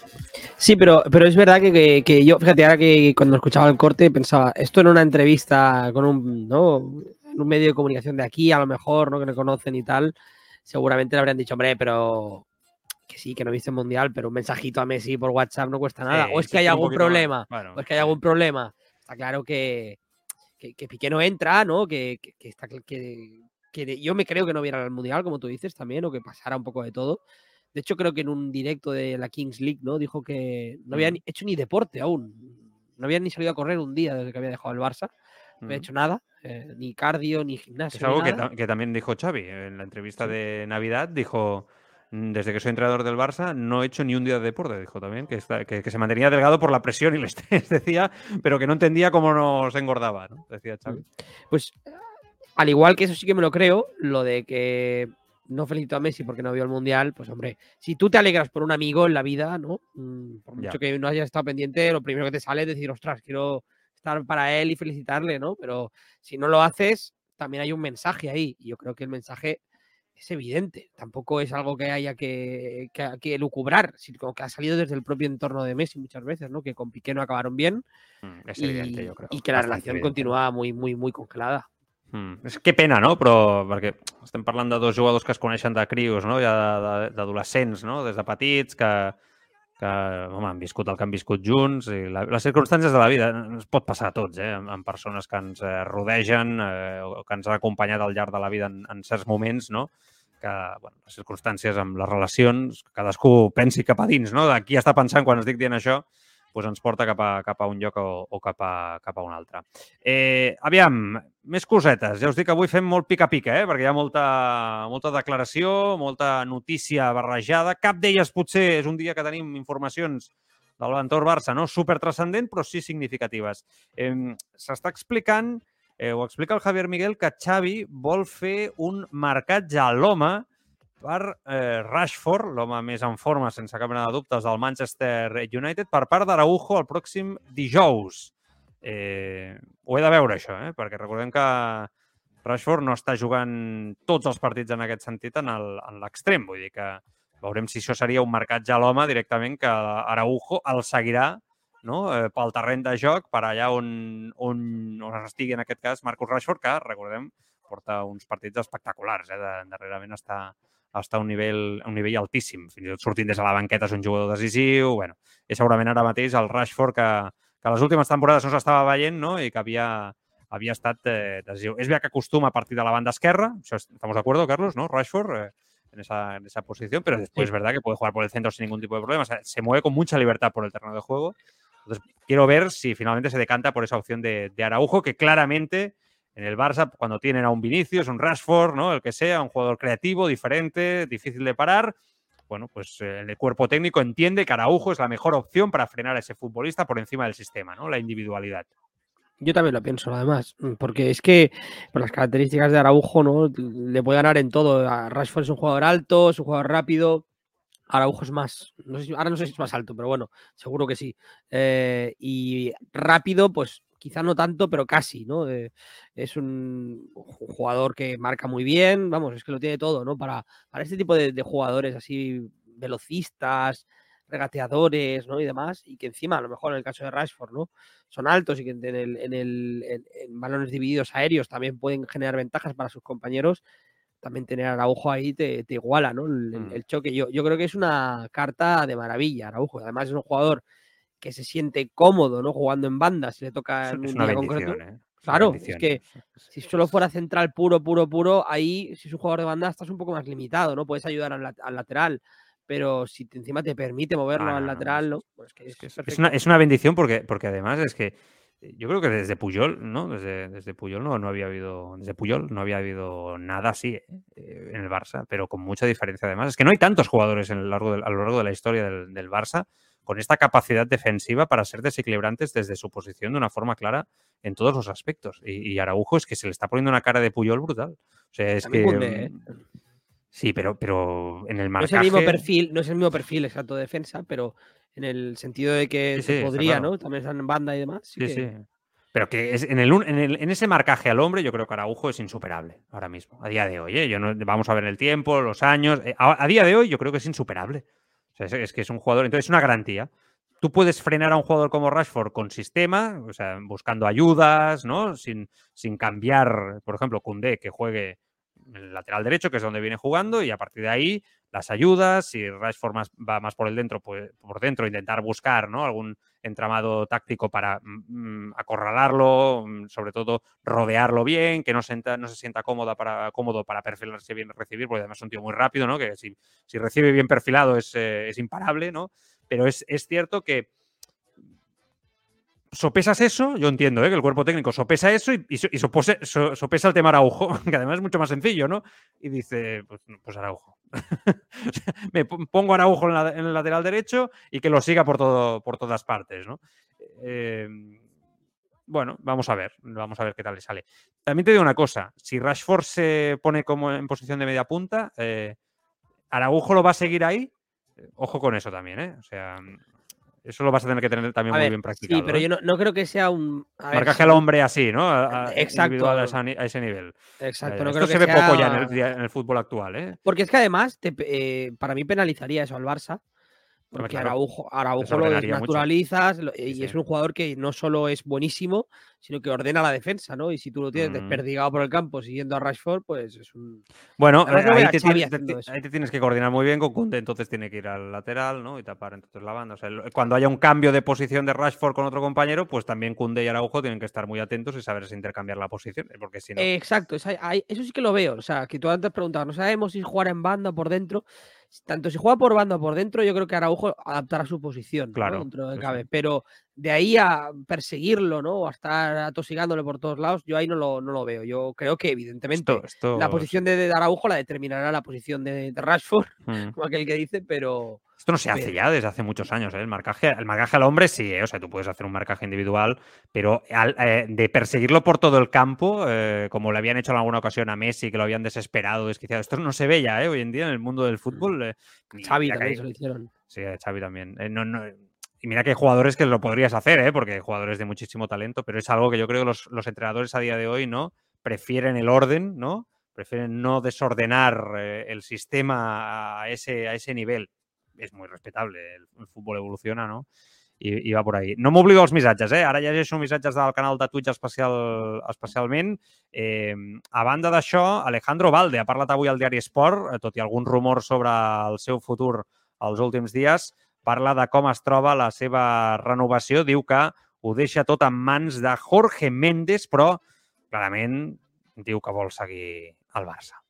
Sí, pero, pero es verdad que, que- que yo, fíjate, ahora que cuando escuchaba el corte pensaba, esto en una entrevista con un, ¿no? un medio de comunicación de aquí, a lo mejor, ¿no? que le conocen y tal, seguramente le habrían dicho, hombre, pero que sí, que no viste el mundial, pero un mensajito a Messi por WhatsApp no cuesta nada. O es que hay algún problema, Bueno, o es que hay algún problema. Está claro que, que, que Piqué no entra, ¿no? Que, que, que está yo me creo que no viera el mundial, como tú dices también, o que pasara un poco de todo. De hecho, creo que en un directo de la Kings League, ¿no? Dijo que no había Mm. ni- hecho ni deporte aún. No había ni salido a correr un día desde que había dejado el Barça. no he hecho nada, eh, ni cardio, ni gimnasio. Es algo que, nada. ta- que también dijo Xavi en la entrevista de Navidad. Dijo, "Mm, desde que soy entrenador del Barça no he hecho ni un día de deporte. Dijo también que, está- que, que se mantenía delgado por la presión y el estrés, decía, pero que no entendía cómo nos engordaba, ¿no? Decía Xavi. Pues al igual que eso sí que me lo creo, lo de que no felicito a Messi porque no vio el Mundial, pues hombre, si tú te alegras por un amigo en la vida, ¿no? Mm, Por Ya. mucho que no hayas estado pendiente, lo primero que te sale es decir, ostras, quiero estar para él y felicitarle, ¿no? Pero si no lo haces, también hay un mensaje ahí. Y yo creo que el mensaje es evidente. Tampoco es algo que haya que, que, que lucubrar, sino que ha salido desde el propio entorno de Messi muchas veces, ¿no? Que con Piqué no acabaron bien Mm, Es y, evidente, yo creo. y que la relación evidente. continúa muy, muy, muy congelada. Mm. És, que pena, no? Però perquè estem parlant de dos jugadors que es coneixen de crios, no? Ja de- de- d'adolescents, no? Des de petits, que, que home, han viscut el que han viscut junts. I la, les circumstàncies de la vida ens pot passar a tots, eh? amb, amb persones que ens eh, rodegen eh, o que ens han acompanyat al llarg de la vida en, en certs moments, no? que bueno, les circumstàncies amb les relacions, cadascú pensi cap a dins, no? de qui està pensant quan estic dient això, doncs ens porta cap a, cap a un lloc o, o cap, a, cap a un altre. Eh, aviam, més cosetes. Ja us dic que avui fem molt pica-pica, eh? perquè hi ha molta, molta declaració, molta notícia barrejada. Cap d'elles potser és un dia que tenim informacions de l'entorn Barça, no? Super transcendent, però sí significatives. Eh, S'està explicant, eh, ho explica el Javier Miguel, que Xavi vol fer un marcatge a l'home per eh, Rashford, l'home més en forma, sense cap mena de dubtes, del Manchester United, per part d'Araujo el pròxim dijous. Eh, ho he de veure, això, eh? perquè recordem que Rashford no està jugant tots els partits en aquest sentit en l'extrem. Vull dir que veurem si això seria un marcatge a l'home directament que Araujo el seguirà no? eh, pel terreny de joc per allà on, on, on estigui en aquest cas Marcus Rashford, que recordem porta uns partits espectaculars. Eh? De, darrerament està, està a un nivell, a un nivell altíssim. Fins i tot sortint des de la banqueta és un jugador decisiu. Bueno, és segurament ara mateix el Rashford que, que les últimes temporades no s'estava veient no? i que havia, havia estat eh, decisiu. És veritat que acostuma a partir de la banda esquerra, això es- estamos de acuerdo, Carlos, ¿no? Rashford eh, en, esa, en esa posición, pero después es verdad que puede jugar por el centro sin ningún tipo de problema. O sea, se mueve con mucha libertad por el terreno de juego. Entonces, quiero ver si finalmente se decanta por esa opción de, de Araujo, que claramente en el Barça, cuando tienen a un Vinicius, un Rashford, ¿no? El que sea, un jugador creativo, diferente, difícil de parar, bueno, pues eh, el cuerpo técnico entiende que Araujo es la mejor opción para frenar a ese futbolista por encima del sistema, ¿no? La individualidad. Yo también lo pienso, además, porque es que por las características de Araujo, ¿no? Le puede ganar en todo. Rashford es un jugador alto, es un jugador rápido. Araujo es más, no ahora no sé si es más alto, pero bueno, seguro que sí. Eh, y rápido, pues quizá no tanto, pero casi, ¿no? Eh, es un, jugador que marca muy bien, vamos, es que lo tiene todo, ¿no? Para, para este tipo de, de jugadores así velocistas, regateadores, ¿no? Y demás, y que encima, a lo mejor en el caso de Rashford, ¿no? Son altos y que en, el, en, el, en, en balones divididos aéreos también pueden generar ventajas para sus compañeros. También tener a Araujo ahí te, te iguala, ¿no? El, el- Mm. el choque. Yo, yo creo que es una carta de maravilla, Araujo. Además, es un jugador que se siente cómodo, ¿no? Jugando en banda, si le toca en un día concreto. ¿eh? Claro, es que si solo fuera central puro, puro, puro, ahí, si es un jugador de banda, estás un poco más limitado, ¿no? Puedes ayudar al, lat- al lateral, pero si te- encima te permite moverlo al no, lateral, ¿no? Pues que es, que es- una, es una bendición porque, porque además es que eh, yo creo que desde Puyol, ¿no? Desde, desde Puyol no, no había habido. Desde Puyol no había habido nada así ¿eh? En el Barça, pero con mucha diferencia además. Es que no hay tantos jugadores en el largo a lo largo de la historia del, del Barça con esta capacidad defensiva para ser desequilibrantes desde su posición de una forma clara en todos los aspectos. Y, y Araujo es que se le está poniendo una cara de Puyol brutal. O sea, es También que. Koundé, ¿eh? mm, Sí, pero, pero en el No es marcaje... el mismo perfil, no es el mismo perfil exacto de defensa, pero en el sentido de que Sí, se sí, podría, claro. ¿no? También están en banda y demás. Sí, que- sí. Pero que es, en, el, en, el- en ese marcaje al hombre, yo creo que Araujo es insuperable ahora mismo, a día de hoy. ¿eh? Yo no, vamos a ver el tiempo, los años. eh, a, a día de hoy, yo creo que es insuperable. Es, que es un jugador, entonces es una garantía. Tú puedes frenar a un jugador como Rashford con sistema, o sea, buscando ayudas, ¿no? Sin, sin cambiar, por ejemplo, Koundé, que juegue en el lateral derecho, que es donde viene jugando, y a partir de ahí las ayudas, si Rashford más, va más por el dentro, pues por dentro intentar buscar, ¿no? Algún entramado táctico para mm, mm, acorralarlo, mm, sobre todo rodearlo bien, que no, senta- no se sienta cómoda para, cómodo para perfilarse bien recibir, porque además es un tío muy rápido, ¿no? Que si, si recibe bien perfilado es, eh, es imparable, ¿no? Pero es, es cierto que sopesas eso, yo entiendo ¿eh? que el cuerpo técnico sopesa eso y, y, sopesa el tema Araujo, que además es mucho más sencillo, ¿no? Y dice, pues, pues Araujo. Me pongo Araujo en, en, el lateral derecho y que lo siga por, todo, por todas partes, ¿no? Eh, bueno, vamos a ver, vamos a ver qué tal le sale. También te digo una cosa, si Rashford se pone como en posición de media punta, eh, Araujo lo va a seguir ahí, ojo con eso también, ¿eh? O sea, eso lo vas a tener que tener también a muy ver, bien practicado. Sí, pero ¿eh? yo no, no, creo que sea un. Marcaje al hombre así, ¿no? A, a Exacto. A, ese nivel. Exacto. Eh, no esto creo se que ve sea... poco ya en el, en el, fútbol actual, ¿eh? Porque es que además, te, eh, para mí penalizaría eso al Barça. Porque claro, Araujo, Araujo lo desnaturalizas mucho. y sí, es un jugador que no solo es buenísimo, sino que ordena la defensa, ¿no? Y si tú lo tienes mm. desperdigado por el campo siguiendo a Rashford, pues es un. Bueno, ahí, ahí, te tienes, te, ahí, te tienes, que coordinar muy bien con Kunde, entonces tiene que ir al lateral, ¿no? Y tapar entonces la banda. O sea, cuando haya un cambio de posición de Rashford con otro compañero, pues también Kunde y Araujo tienen que estar muy atentos y saber intercambiar la posición, porque si no. Eh, exacto, eso sí que lo veo. O sea, que tú antes preguntabas, no sabemos si jugar en banda por dentro tanto si juega por banda o por dentro, yo creo que Araujo adaptará su posición claro, ¿no? dentro de cabe. Pero de ahí a perseguirlo, ¿no? O a estar atosigándole por todos lados, yo ahí no lo, no lo veo. Yo creo que, evidentemente, esto, esto... la posición de, de, Araujo la determinará la posición de, de Rashford, mm. como aquel que dice, pero. Esto no se hace ya desde hace muchos años, ¿eh? El marcaje, el marcaje al hombre sí, ¿eh? o sea, tú puedes hacer un marcaje individual, pero al, eh, de perseguirlo por todo el campo, eh, como le habían hecho en alguna ocasión a Messi, que lo habían desesperado, desquiciado, esto no se ve ya ¿eh? hoy en día en el mundo del fútbol. Eh, Xavi también se lo hicieron. Sí, Xavi también. No, no, y mira que hay jugadores que lo podrías hacer, ¿eh? porque hay jugadores de muchísimo talento, pero es algo que yo creo que los, los entrenadores a día de hoy no prefieren el orden, ¿no? Prefieren no desordenar eh, el sistema a ese, a ese nivel. És muy respetable, el, el futbol evoluciona, no? I, i va por ahí. No m'oblido els missatges, eh? Ara llegeixo missatges del canal de Twitch especial, especialment. Eh, a banda d'això, Alejandro Valde ha parlat avui al diari Esport, eh, tot i algun rumor sobre el seu futur els últims dies, parla de com es troba la seva renovació, diu que ho deixa tot en mans de Jorge Méndez, però clarament diu que vol seguir al Barça.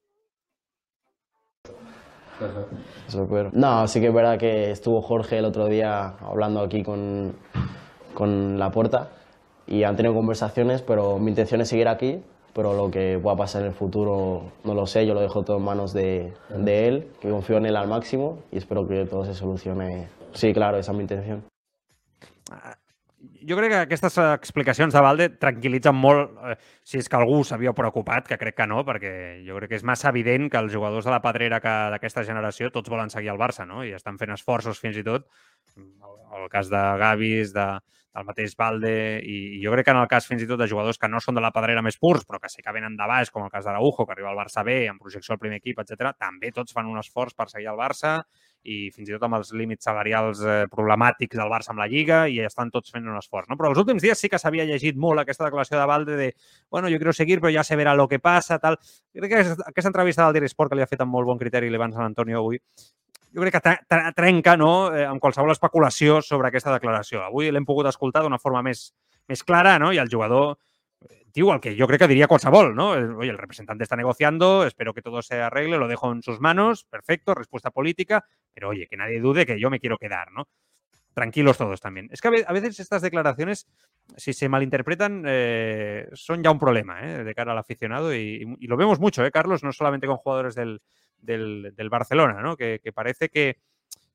No, sí que es verdad que estuvo Jorge el otro día hablando aquí con, con la puerta y han tenido conversaciones, pero mi intención es seguir aquí, pero lo que pueda pasar en el futuro no lo sé, yo lo dejo todo en manos de, de él, que confío en él al máximo y espero que todo se solucione. Sí, claro, esa es mi intención. jo crec que aquestes explicacions de Valde tranquil·litzen molt, eh, si és que algú s'havia preocupat, que crec que no, perquè jo crec que és massa evident que els jugadors de la pedrera d'aquesta generació tots volen seguir al Barça, no? I estan fent esforços fins i tot, el cas de Gavis, de, del mateix Valde, i, jo crec que en el cas fins i tot de jugadors que no són de la pedrera més purs, però que sí que venen de baix, com el cas d'Araujo, que arriba al Barça B, en projecció al primer equip, etc. també tots fan un esforç per seguir al Barça i fins i tot amb els límits salarials eh, problemàtics del Barça amb la Lliga i estan tots fent un esforç. No? Però els últims dies sí que s'havia llegit molt aquesta declaració de Valde de bueno, jo quiero seguir, però ja se verà lo que passa, tal. Crec que aquesta entrevista del Diari Sport que li ha fet amb molt bon criteri l'Ivan Sant Antonio avui, jo crec que trenca no, eh, amb qualsevol especulació sobre aquesta declaració. Avui l'hem pogut escoltar d'una forma més, més clara no? i el jugador diu el que yo creo que diría qualsevol, ¿no? Oye, el representante está negociando, espero que todo se arregle, lo dejo en sus manos, perfecto, respuesta política, pero oye, que nadie dude que yo me quiero quedar, ¿no? Tranquilos todos también. Es que a veces estas declaraciones, si se malinterpretan, eh, son ya un problema ¿eh? de cara al aficionado y, lo vemos mucho, ¿eh, Carlos? No solamente con jugadores del, del, del Barcelona, ¿no? Que, que parece que,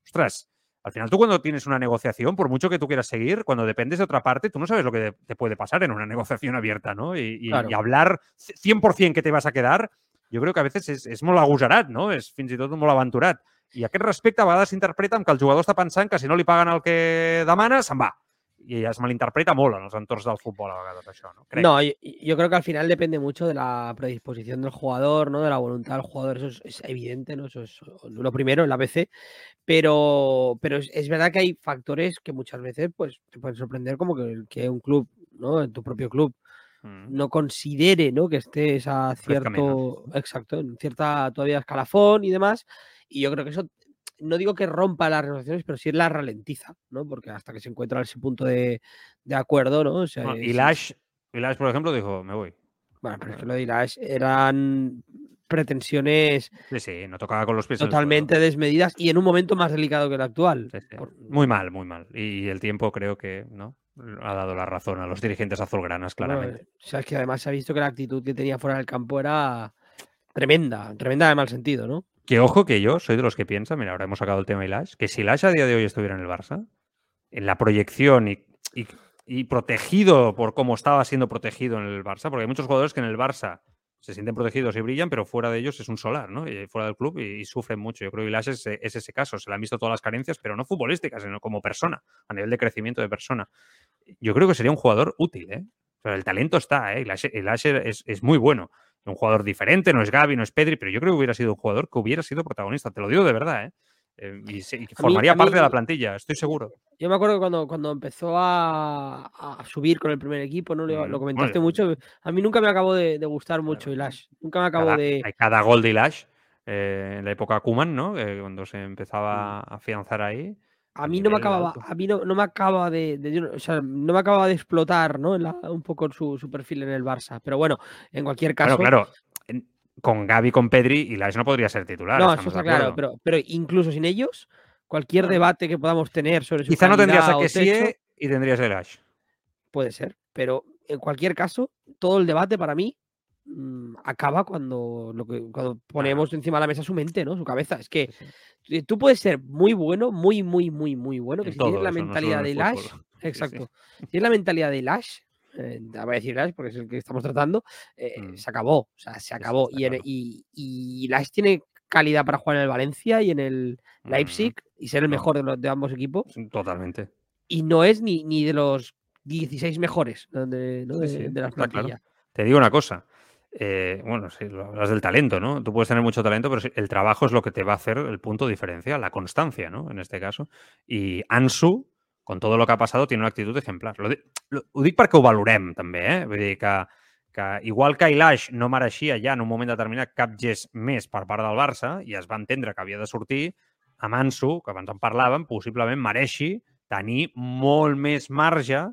ostras, al final tú cuando tienes una negociación, por mucho que tú quieras seguir, cuando dependes de otra parte, tú no sabes lo que te puede pasar en una negociación abierta, ¿no? Y, y, claro. y hablar 100% que te vas a quedar, jo crec que a vegades és, és molt agosarat, no? És fins i tot molt aventurat. I aquest respecte a vegades s'interpreta amb que el jugador està pensant que si no li paguen el que demana, se'n va. Y es malinterpreta molt en els entorns del fútbol a vegades això, ¿no? Crec. No, yo, yo, creo que al final depende mucho de la predisposición del jugador, ¿no? De la voluntad del jugador, eso es, es evidente, ¿no? Eso es lo primero en la BC, pero, pero es, es, verdad que hay factores que muchas veces pues te pueden sorprender como que, que un club, ¿no? En tu propio club mm. no considere, ¿no? Que estés a cierto, exacto, en cierta todavía escalafón y demás, y yo creo que eso no digo que rompa las negociaciones, pero sí la ralentiza, ¿no? Porque hasta que se encuentra ese punto de, de acuerdo, ¿no? O sea, no, y, Lash, y Lash, por ejemplo, dijo, me voy. Bueno, pero es que lo de Lash eran pretensiones sí, sí, no tocaba con los pies totalmente desmedidas y en un momento más delicado que el actual. Sí, sí. Por... Muy mal, muy mal. Y el tiempo creo que, ¿no? ha dado la razón a los dirigentes azulgranas, claramente. o sea, es que además se ha visto que la actitud que tenía fuera del campo era tremenda, tremenda de mal sentido, ¿no? Que ojo que yo soy de los que piensa, mira, ahora hemos sacado el tema de Ilash, que si Ilash a día de hoy estuviera en el Barça, en la proyección y, y, protegido por cómo estaba siendo protegido en el Barça, porque hay muchos jugadores que en el Barça se sienten protegidos y brillan, pero fuera de ellos es un solar, ¿no? Y fuera del club y, sufren mucho. Yo creo que Ilash es, es, ese caso, se le han visto todas las carencias, pero no futbolísticas, sino como persona, a nivel de crecimiento de persona. Yo creo que sería un jugador útil, ¿eh? El talento está, ¿eh? Ilash, es, es muy bueno un jugador diferente, no es Gaby, no es Pedri, pero yo creo que hubiera sido un jugador que hubiera sido protagonista, te lo digo de verdad, ¿eh? eh y, que formaría parte de la plantilla, estoy seguro. Yo me acuerdo que cuando, cuando empezó a, subir con el primer equipo, ¿no? Lo, comentaste mucho. A mí nunca me acabó de, gustar mucho Ilash. Nunca me acabó de. Hay cada gol de Ilash eh, en la época Kuman, ¿no? cuando se empezaba a afianzar ahí. A mí no me acababa, a mí no, me acaba de, no me acaba de explotar, ¿no? un poco su, su, perfil en el Barça. Pero bueno, en cualquier caso. Claro, claro. Con Gaby, con Pedri, y Lash no podría ser titular. No, eso está claro, pero, pero incluso sin ellos, cualquier debate que podamos tener sobre su Quizá no tendrías a que sí y tendrías el Lash. Puede ser, pero en cualquier caso, todo el debate para mí acaba cuando, lo que, cuando ponemos encima de la mesa su mente, ¿no? Su cabeza. Es que eh, tú puedes ser muy bueno, muy, muy, muy, muy bueno, que si tienes la mentalidad de Lash, exacto, si tienes la mentalidad de Lash, eh, voy a decir Lash porque es el que estamos tratando, eh, mm. se acabó, o sea, se acabó. Y, y, y, Lash tiene calidad para jugar en el Valencia y en el Leipzig y ser el mejor de, los, de ambos equipos. Totalmente. Y no es ni, ni de los 16 mejores de, de, las plantillas. Te digo una cosa, eh, bueno, sí, hablas del talento, ¿no? Tú puedes tener mucho talento, pero el trabajo es lo que te va a hacer el punto diferencial, la constancia, ¿no? En este caso. Y Ansu, con todo lo que ha pasado, tiene una actitud ejemplar. Lo, lo, ho dic perquè ho valorem, eh? Vull dir que, que igual que Ilaix no mereixia ja en un moment determinat cap gest més per part del Barça i es va entendre que havia de sortir, amb Ansu, que abans en parlàvem, possiblement mereixi tenir molt més marge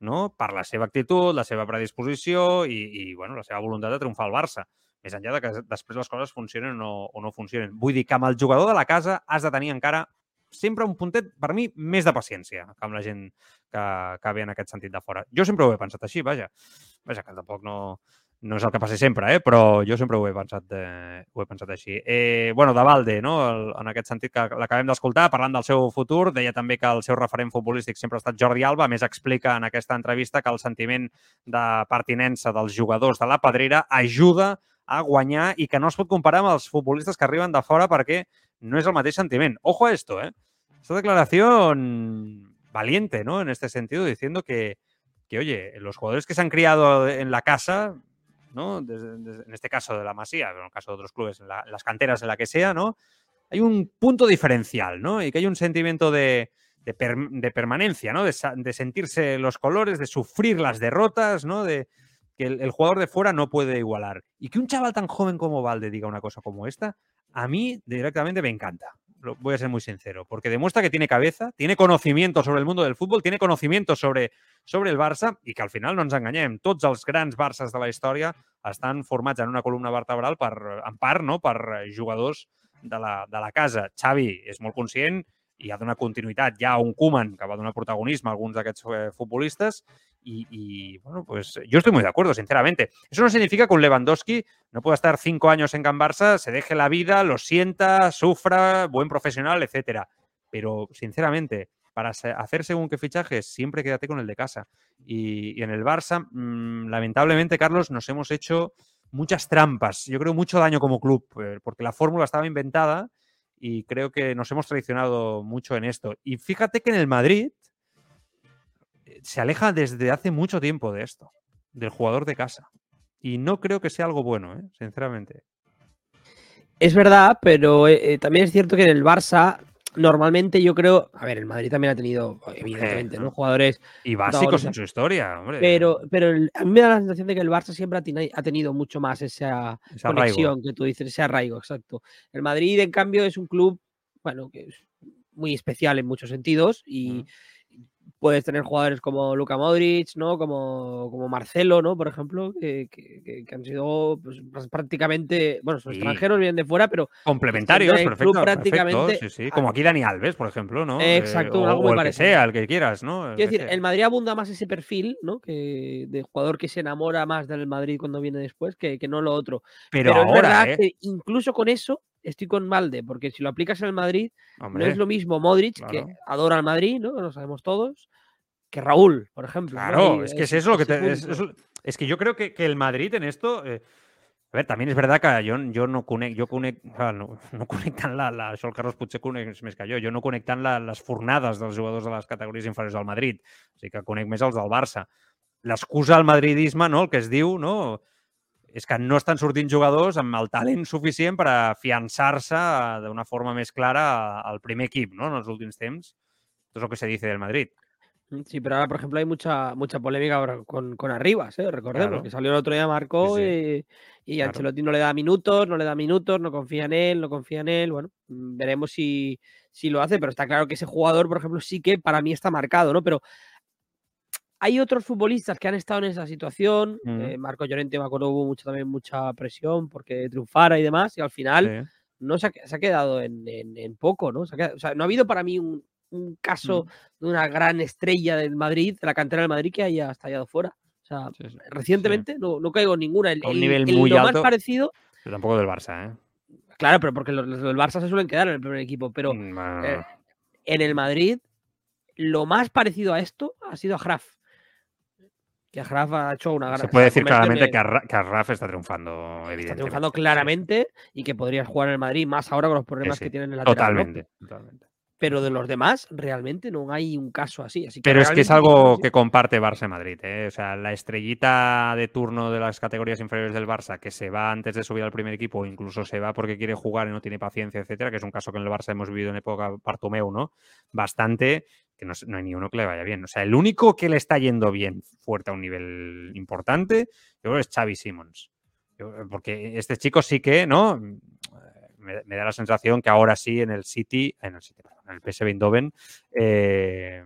no? per la seva actitud, la seva predisposició i, i bueno, la seva voluntat de triomfar al Barça. Més enllà de que després les coses funcionen o no, o no funcionen. Vull dir que amb el jugador de la casa has de tenir encara sempre un puntet, per mi, més de paciència que amb la gent que, que ve en aquest sentit de fora. Jo sempre ho he pensat així, vaja. Vaja, que tampoc no, no és el que passi sempre, eh? però jo sempre ho he pensat, de, ho he pensat així. Eh, bueno, de Valde, no? El, en aquest sentit que l'acabem d'escoltar, parlant del seu futur, deia també que el seu referent futbolístic sempre ha estat Jordi Alba, a més explica en aquesta entrevista que el sentiment de pertinença dels jugadors de la Pedrera ajuda a guanyar i que no es pot comparar amb els futbolistes que arriben de fora perquè no és el mateix sentiment. Ojo a esto, ¿eh? Esta declaración valiente, ¿no? En este sentido, diciendo que, que, oye, los jugadores que se han criado en la casa ¿no? en este caso de la Masía, en el caso de otros clubes, en, las canteras, en la que sea, ¿no? Hay un punto diferencial, ¿no? Y que hay un sentimiento de, permanencia, ¿no? De, sentirse los colores, de sufrir las derrotas, ¿no? De que el, jugador de fuera no puede igualar. Y que un chaval tan joven como Valde diga una cosa como esta, a mí directamente me encanta. Voy a ser muy sincero, porque demuestra que tiene cabeza, tiene conocimiento sobre el mundo del fútbol, tiene conocimiento sobre sobre el Barça i que al final no ens enganyem, tots els grans Barças de la història estan formats en una columna vertebral per, en part no, per jugadors de la, de la casa. Xavi és molt conscient i ha donat continuïtat ja a un Koeman que va donar protagonisme a alguns d'aquests eh, futbolistes y, bueno, pues yo estoy muy de acuerdo, sinceramente. Eso no significa que un Lewandowski no pueda estar cinco años en Can Barça, se deje la vida, lo sienta, sufra, buen profesional, etcétera. Pero, sinceramente, para hacer según qué fichajes, siempre quédate con el de casa. Y, en el Barça, mm, lamentablemente, Carlos, nos hemos hecho muchas trampas. Yo creo mucho daño como club, eh, porque la fórmula estaba inventada y creo que nos hemos traicionado mucho en esto. Y fíjate que en el Madrid se aleja desde hace mucho tiempo de esto, del jugador de casa. Y no creo que sea algo bueno, ¿eh? sinceramente. Es verdad, pero también es cierto que en el Barça normalmente yo creo, a ver, el Madrid también ha tenido, evidentemente, ¿no? Jugadores. Y básicos en su historia, hombre. Pero, pero a mí me da la sensación de que el Barça siempre ha, tenido mucho más esa, conexión que tú dices, ese arraigo, exacto. El Madrid, en cambio, es un club, bueno, que es muy especial en muchos sentidos y. puedes tener jugadores como Luka Modric, ¿no? Como, como Marcelo, ¿no? Por ejemplo, que, que, que han sido pues, prácticamente, bueno, son Sí. extranjeros, vienen de fuera, pero Complementarios, perfecto. prácticamente- perfecto, sí, sí. Como aquí Dani Alves, por ejemplo, ¿no? Exacto, Eh, o, algo muy o el que sea, el que quieras, ¿no? El Quiero decir, sea. el Madrid abunda más ese perfil, ¿no? Que de jugador que se enamora más del Madrid cuando viene después que, que no lo otro. Pero, Pero, es ahora, verdad ¿eh? que incluso con eso estoy con Malde, porque si lo aplicas en el Madrid, Hombre, no es lo mismo Modric, claro. que adora al Madrid, ¿no? Lo sabemos todos, que Raúl, por ejemplo. ¿no? Claro, Y es que es eso lo que te, es, es- es que yo creo que, que el Madrid en esto. eh, a ver, también és verdad que jo, jo no conec, jo conec, clar, no, no conec tant la, la, el Carlos potser coneix més que jo, jo no conec tant la, les fornades dels jugadors de les categories inferiors del Madrid, o sigui que conec més els del Barça. L'excusa al madridisme, no, el que es diu, no, és que no estan sortint jugadors amb el talent suficient per afiançar-se eh, d'una forma més clara al primer equip, no?, en els últims temps. Esto es lo que se dice del Madrid. Mm, Sí, pero ahora, por ejemplo, hay mucha mucha polémica con, con Arribas, ¿eh? Recordemos Claro. que salió el otro día, marcó Sí, y, y Claro. Ancelotti no le da minutos, no le da minutos, no confía en él, no confía en él. Bueno, mm, veremos si, si lo hace, pero está claro que ese jugador, por ejemplo, sí que para mí está marcado, ¿no? Pero hay otros futbolistas que han estado en esa situación. Ujú. eh, Marco Llorente, me acuerdo, hubo mucho, también mucha presión porque triunfara y demás, y al final Sí. no se ha, se ha quedado en, en- en poco, ¿no? Se ha quedado- o sea, no ha habido para mí un, un caso Mm. de una gran estrella del Madrid, de la cantera del Madrid, que haya estallado fuera. O sea, Sí, sí. recientemente no, no caigo en ninguna. El, A un el- nivel el- muy lo alto. más parecido, Pero tampoco del Barça, ¿eh? claro, pero porque los, los del Barça se suelen quedar en el primer equipo, pero Mm, no, eh, en el Madrid, lo más parecido a esto ha sido a Graf. Que Graf ha hecho una gran. Se puede decir claramente que, que Arraf está triunfando, está evidentemente. triunfando Sí, sí. claramente y que podrías jugar en el Madrid, más ahora con los problemas sí. que tienen en el lateral. ¿no? Totalmente, totalmente. Pero de los demás, realmente no hay un caso así. así que Pero es que es algo que comparte Barça y Madrid. ¿eh? O sea, la estrellita de turno de las categorías inferiores del Barça que se va antes de subir al primer equipo o incluso se va porque quiere jugar y no tiene paciencia, etcétera, que es un caso que en el Barça hemos vivido en época Bartomeu, ¿no? Bastante, que no, hay ni uno que le vaya bien. O sea, el único que le está yendo bien fuerte a un nivel importante, yo creo es Xavi Simons. Yo- Porque este chico sí que, ¿no? Me, me da la sensación que ahora sí en el City, en el City, en el PSV Eindhoven, eh,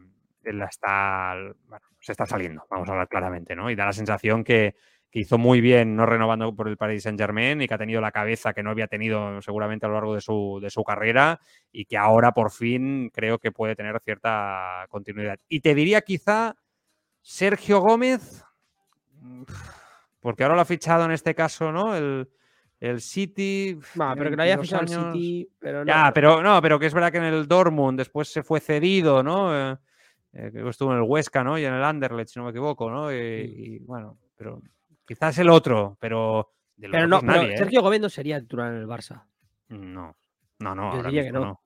se está saliendo, vamos a hablar claramente, ¿no? Y da la sensación que, que hizo muy bien no renovando por el Paris Saint Germain y que ha tenido la cabeza que no había tenido seguramente a lo largo de su, de su carrera y que ahora por fin creo que puede tener cierta continuidad. Y te diría quizá Sergio Gómez, porque ahora lo ha fichado en este caso, ¿no? El, el City. Pero que no haya 22 fichado el. City. Pero no, Ya, pero no, pero que es verdad que en el Dortmund después se fue cedido, ¿no? Eh, eh, que estuvo en el Huesca, ¿no? Y en el Anderlecht, si no me equivoco, ¿no? Y, y, bueno, pero quizás el otro, pero de los Pero no, otros pero nadie, ¿eh? Sergio Gómez no sería titular en el Barça. No, no, no, Yo ahora mismo no. no.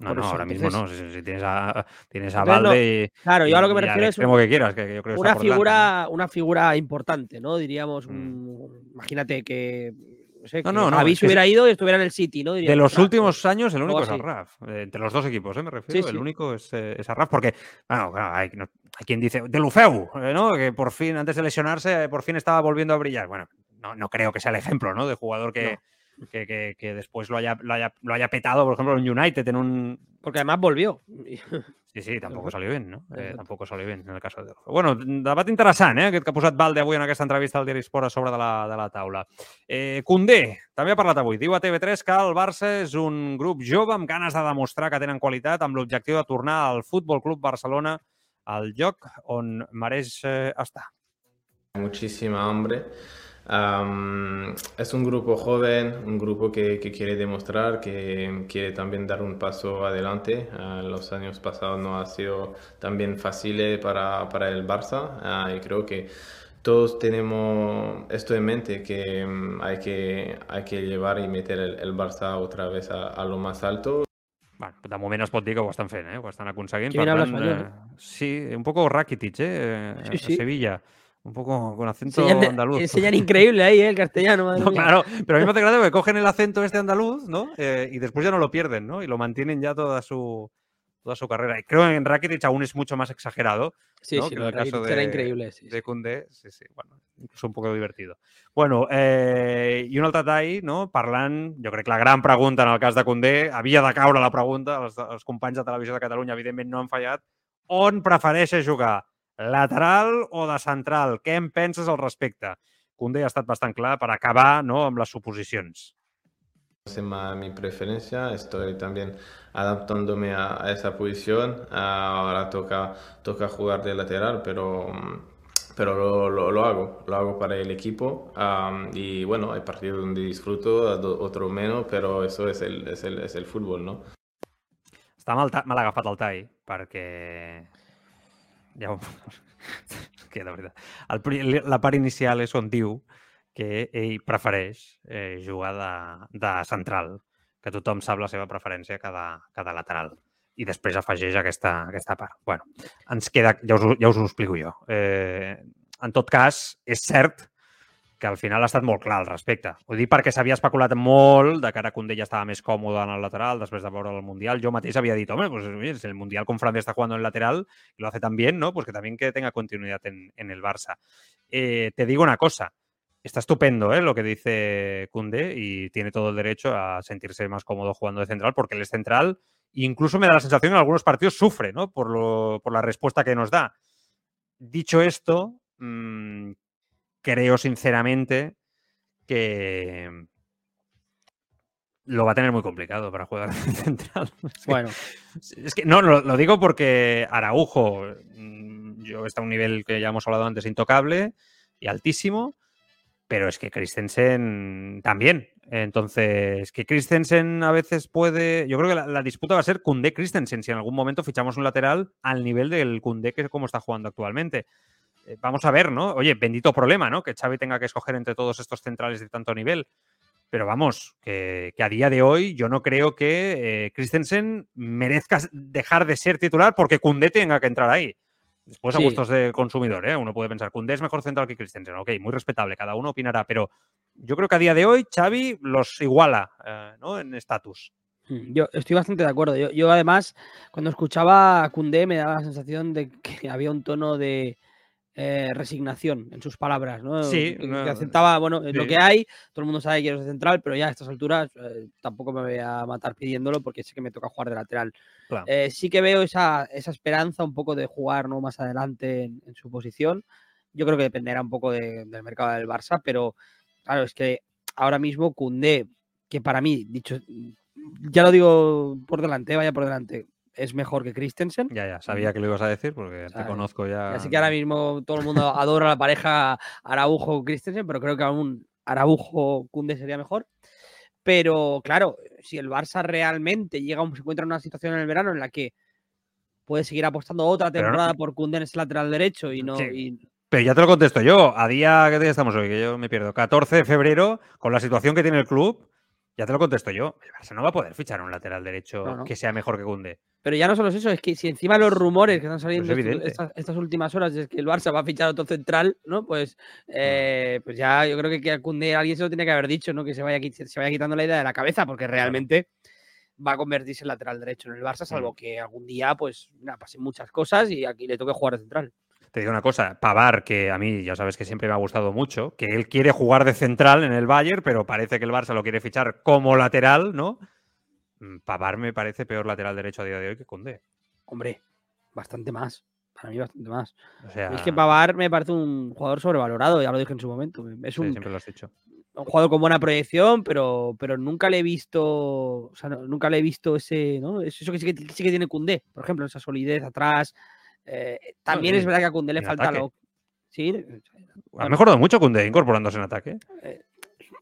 No, eso, ahora mismo no. Si, si tienes a, tienes a Entonces, no, Valde y, Claro, yo a lo que me refiero es un- que quieras, que, que yo creo una por delante, ¿no? figura, una figura importante, ¿no? Diríamos, Mm. un- imagínate que, no sé, No, no, no, que hubiera ido y estuviera en el City, ¿no? De Diríamos, los "Ostras, últimos años, el único es. Arraf. Eh, entre los dos equipos, ¿eh? me refiero. Sí, el sí. único es, eh, es Arraf, porque, bueno, claro, hay, no- hay quien dice, de Lufeu, eh, ¿no? Que por fin, antes de lesionarse, eh, por fin estaba volviendo a brillar. Bueno, no, no creo que sea el ejemplo, ¿no? De jugador que, que, que- que después lo haya, lo, haya, lo haya petado, por ejemplo, en United, en un. Porque además volvió. Sí, sí, tampoco salió bien, no? Eh, tampoco salió bien en el caso de. Bueno, debat interessant, eh? Aquest que ha posat Valde avui en aquesta entrevista al Diari Esport a sobre de la, de la taula. Eh, Condé també ha parlat avui. Diu a TV3 que el Barça és un grup jove amb ganes de demostrar que tenen qualitat amb l'objectiu de tornar al Futbol Club Barcelona al lloc on mereix eh, estar. muchísima hambre. Am, es un grupo joven, un grupo que, que quiere demostrar, que quiere también dar un paso adelante. Ah, los años pasados no ha sido también fácil para, para el Barça ah, y creo que todos tenemos esto en mente, que mm, hay que, hay que llevar y meter el, el Barça otra vez a, a lo más alto. Bueno, de moment es pot dir que ho estan fent, eh? ho estan aconseguint. Habla tant, eh, sí, un poco Rakitic, ¿eh? Sí, A sí. Sevilla. Un poco con acento Enseñan, andaluz. enseñan increíble ahí, ¿eh? El castellano. madre No, mía. claro, pero a mí me hace gracia porque cogen el acento este andaluz, ¿no? Eh, y después ya no lo pierden, ¿no? Y lo mantienen ya toda su, toda su carrera. Y creo que en Rakitic aún es mucho más exagerado Sí, ¿no? sí, que lo en el de Rakitic caso era increíble. sí, de Koundé. Sí, sí, bueno, incluso un poco divertido. Bueno, eh, i un altre tall, no? parlant, jo crec que la gran pregunta en el cas de Koundé, havia de caure la pregunta, els, els companys de Televisió de Catalunya evidentment no han fallat, On prefereixes jugar? Lateral o de central? Què en penses al respecte? Koundé ha estat bastant clar per acabar no, amb les suposicions. Es mi preferencia, estoy también adaptándome a, a esa posición. Ahora toca, toca jugar de lateral, pero, pero lo, lo, lo hago, lo hago para el equipo. Um, y bueno, hay partidos donde disfruto, otro menos, pero eso es el, es el, es el fútbol, ¿no? Està mal, mal agafat el tall, perquè... Ja que de veritat. El, la part inicial és on diu que ell prefereix eh, jugar de, de central, que tothom sap la seva preferència cada, cada lateral. I després afegeix aquesta, aquesta part. bueno, ens queda... Ja us, ja us ho explico jo. Eh, en tot cas, és cert que al final ha estat molt clar al respecte. Ho dic perquè s'havia especulat molt de que ara Koundé ja estava més còmode en el lateral després de veure el Mundial. Jo mateix havia dit, home, pues, el Mundial con Francia está jugando en el lateral lo hace tan bien, ¿no? Pues que también que tenga continuidad en, el Barça. Eh, te digo una cosa, está estupendo ¿eh? lo que dice Koundé y tiene todo el derecho a sentirse más cómodo jugando de central porque él es central. Incluso me da la sensación que en algunos partidos sufre ¿no? por, la respuesta que nos da. Dicho esto, mmm, creo sinceramente que lo va a tener muy complicado para jugar central. Es que, Bueno, es que no, lo, lo digo porque Araujo, mm, yo está a un nivel que ya hemos hablado antes, intocable y altísimo, pero es que Christensen también. Entonces, que Christensen a veces puede. Yo creo que la, la disputa va a ser Koundé-Christensen, si en algún momento fichamos un lateral al nivel del Koundé que es como está jugando actualmente. Eh, vamos a ver, ¿no? Oye, bendito problema, ¿no? Que Xavi tenga que escoger entre todos estos centrales de tanto nivel. Pero vamos, que, que a día de hoy yo no creo que eh, Christensen merezca dejar de ser titular porque Koundé tenga que entrar ahí. Después a gustos de consumidor, ¿eh? Uno puede pensar, Koundé es mejor central que Christensen. Ok, muy respetable, cada uno opinará, pero yo creo que a día de hoy Xavi los iguala, eh, ¿no? En estatus. Mm, Yo estoy bastante de acuerdo. Yo, yo además, cuando escuchaba a Koundé me daba la sensación de que había un tono de eh, resignación en sus palabras, ¿no? Sí, que, aceptaba, bueno, es lo que hay, todo el mundo sabe que quiero ser central, pero ya a estas alturas eh, tampoco me voy a matar pidiéndolo porque sé que me toca jugar de lateral. Claro. Eh, sí que veo esa, esa esperanza un poco de jugar ¿no? más adelante en, en su posición. Yo creo que dependerá un poco de- del mercado del Barça, pero claro, es que ahora mismo Koundé, que para mí, dicho, ya lo digo por delante, vaya por delante, es mejor que Christensen. Ya, ya, sabía que lo ibas a decir porque te sea, conozco ya. Así que ahora mismo todo el mundo adora la pareja Araujo-Christensen, pero creo que aún Araujo-Kunde sería mejor. Pero claro, si el Barça realmente llega, a un- se encuentra en una situación en el verano en la que puede seguir apostando otra no- temporada por Kunde en ese lateral derecho y no. Sí. y- Pero ya te lo contesto yo. A día, ¿qué día estamos hoy? Que yo me pierdo. 14 de febrero, con la situación que tiene el club, ya te lo contesto yo. El Barça no va a poder fichar un lateral derecho No, no. que sea mejor que Kunde. pero ya no solo es eso, es que si encima los rumores que están saliendo estos- estas, estas últimas horas es que el Barça va a fichar otro central, ¿no? Pues, eh, pues ya yo creo que, a Koundé alguien se lo tiene que haber dicho, ¿no? Que se vaya, se vaya quitando la idea de la cabeza, porque realmente va a convertirse en lateral derecho en el Barça, salvo que algún día, pues, nada, pasen muchas cosas y aquí le toque jugar de central. Te digo una cosa, Pavar, que a mí ya sabes que siempre me ha gustado mucho, que él quiere jugar de central en el Bayern, pero parece que el Barça lo quiere fichar como lateral, ¿no? Mm, Pavar me parece peor lateral derecho a día de hoy que Kunde. Hombre, bastante más. Para mí, bastante más. O sea, Es que Pavar me parece un jugador sobrevalorado, ya lo dije en su momento. Es sí, un, siempre lo has dicho. un jugador con buena proyección, pero, pero nunca le he visto, o sea, nunca le he visto ese, ¿no? Es Eso que sí que, sí que tiene Cundé, por ejemplo, esa solidez atrás. Eh, también sí, es verdad que a Cundé le en falta ataque. lo. Sí, Ha Claro. mejorado mucho Kunde incorporándose en ataque.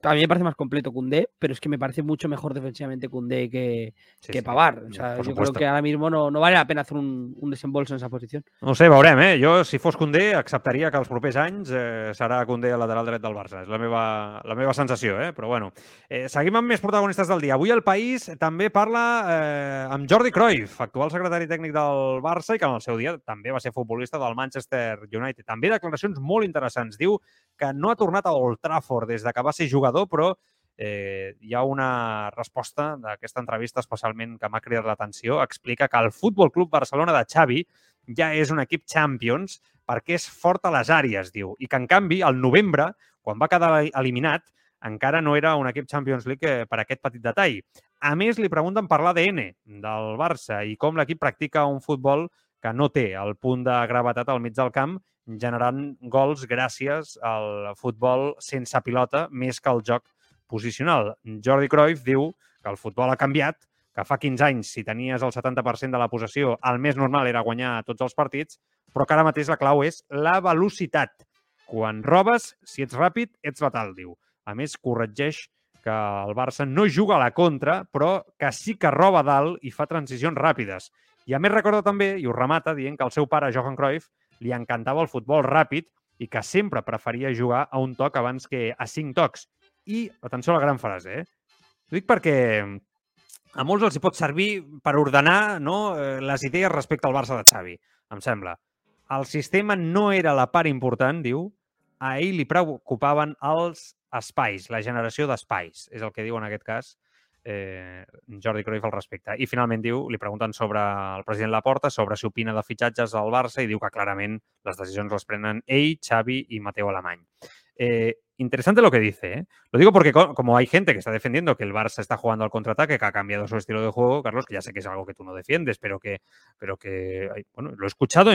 A mí me parece más completo Cundé, pero es que me parece mucho mejor defensivamente Cundé que, Sí, que Pavar. O sea, yo supuesto. creo que ahora mismo no, no vale la pena hacer un, un desembolso en esa posición. No sé, veurem, eh? Jo, si fos Condé, acceptaria que els propers anys eh, serà Condé al lateral dret del Barça. És la meva, la meva sensació, eh? Però bueno. Eh, seguim amb més protagonistes del dia. Avui el País també parla eh, amb Jordi Cruyff, actual secretari tècnic del Barça i que en el seu dia també va ser futbolista del Manchester United. També declaracions molt interessants. Diu que no ha tornat a Old Trafford des de que va ser jugador, però eh, hi ha una resposta d'aquesta entrevista especialment que m'ha cridat l'atenció. Explica que el Futbol Club Barcelona de Xavi ja és un equip Champions perquè és fort a les àrees, diu. I que, en canvi, al novembre, quan va quedar eliminat, encara no era un equip Champions League eh, per aquest petit detall. A més, li pregunten per l'ADN del Barça i com l'equip practica un futbol que no té el punt de gravetat al mig del camp, generant gols gràcies al futbol sense pilota més que al joc posicional. Jordi Cruyff diu que el futbol ha canviat, que fa 15 anys, si tenies el 70% de la possessió, el més normal era guanyar tots els partits, però que ara mateix la clau és la velocitat. Quan robes, si ets ràpid, ets letal, diu. A més, corregeix que el Barça no juga a la contra, però que sí que roba dalt i fa transicions ràpides. I a més recorda també, i ho remata, dient que el seu pare, Johan Cruyff, li encantava el futbol ràpid i que sempre preferia jugar a un toc abans que a cinc tocs. I, atenció a la gran frase, eh? Ho dic perquè a molts els hi pot servir per ordenar no, eh, les idees respecte al Barça de Xavi, em sembla. El sistema no era la part important, diu. A ell li preocupaven els espais, la generació d'espais, és el que diu en aquest cas eh, Jordi Cruyff al respecte. I finalment diu, li pregunten sobre el president Laporta, sobre si opina de fitxatges al Barça i diu que clarament les decisions les prenen ell, Xavi i Mateo Alemany. Eh, interesante lo que dice. ¿eh? Lo digo porque como hay gente que está defendiendo que el Barça está jugando al contraataque, que ha cambiado su estilo de juego, Carlos, que ya sé que es algo que tú no defiendes, pero que, pero que bueno, lo he escuchado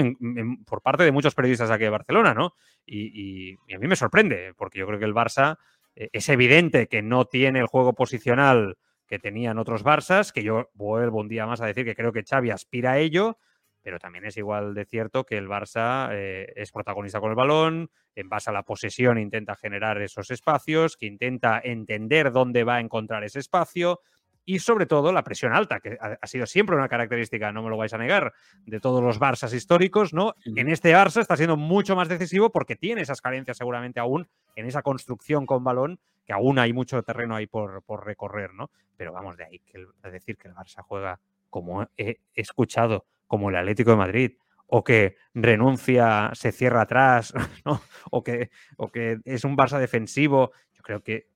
por parte de muchos periodistas aquí de Barcelona, ¿no? Y, a mí me sorprende, porque yo creo que el Barça eh, es evidente que no tiene el juego posicional que tenían otros Barças, que yo vuelvo un día más a decir que creo que Xavi aspira a ello, pero también es igual de cierto que el Barça eh, es protagonista con el balón, en base a la posesión intenta generar esos espacios, que intenta entender dónde va a encontrar ese espacio y sobre todo la presión alta, que ha, sido siempre una característica, no me lo vais a negar, de todos los Barças históricos, ¿no? En este Barça está siendo mucho más decisivo porque tiene esas carencias seguramente aún en esa construcción con balón, que aún hay mucho terreno ahí por, por recorrer, ¿no? Pero vamos de ahí, que decir que el Barça juega como he escuchado como el Atlético de Madrid, o que renuncia, se cierra atrás, ¿no? o, que, o que es un Barça defensivo. Yo creo que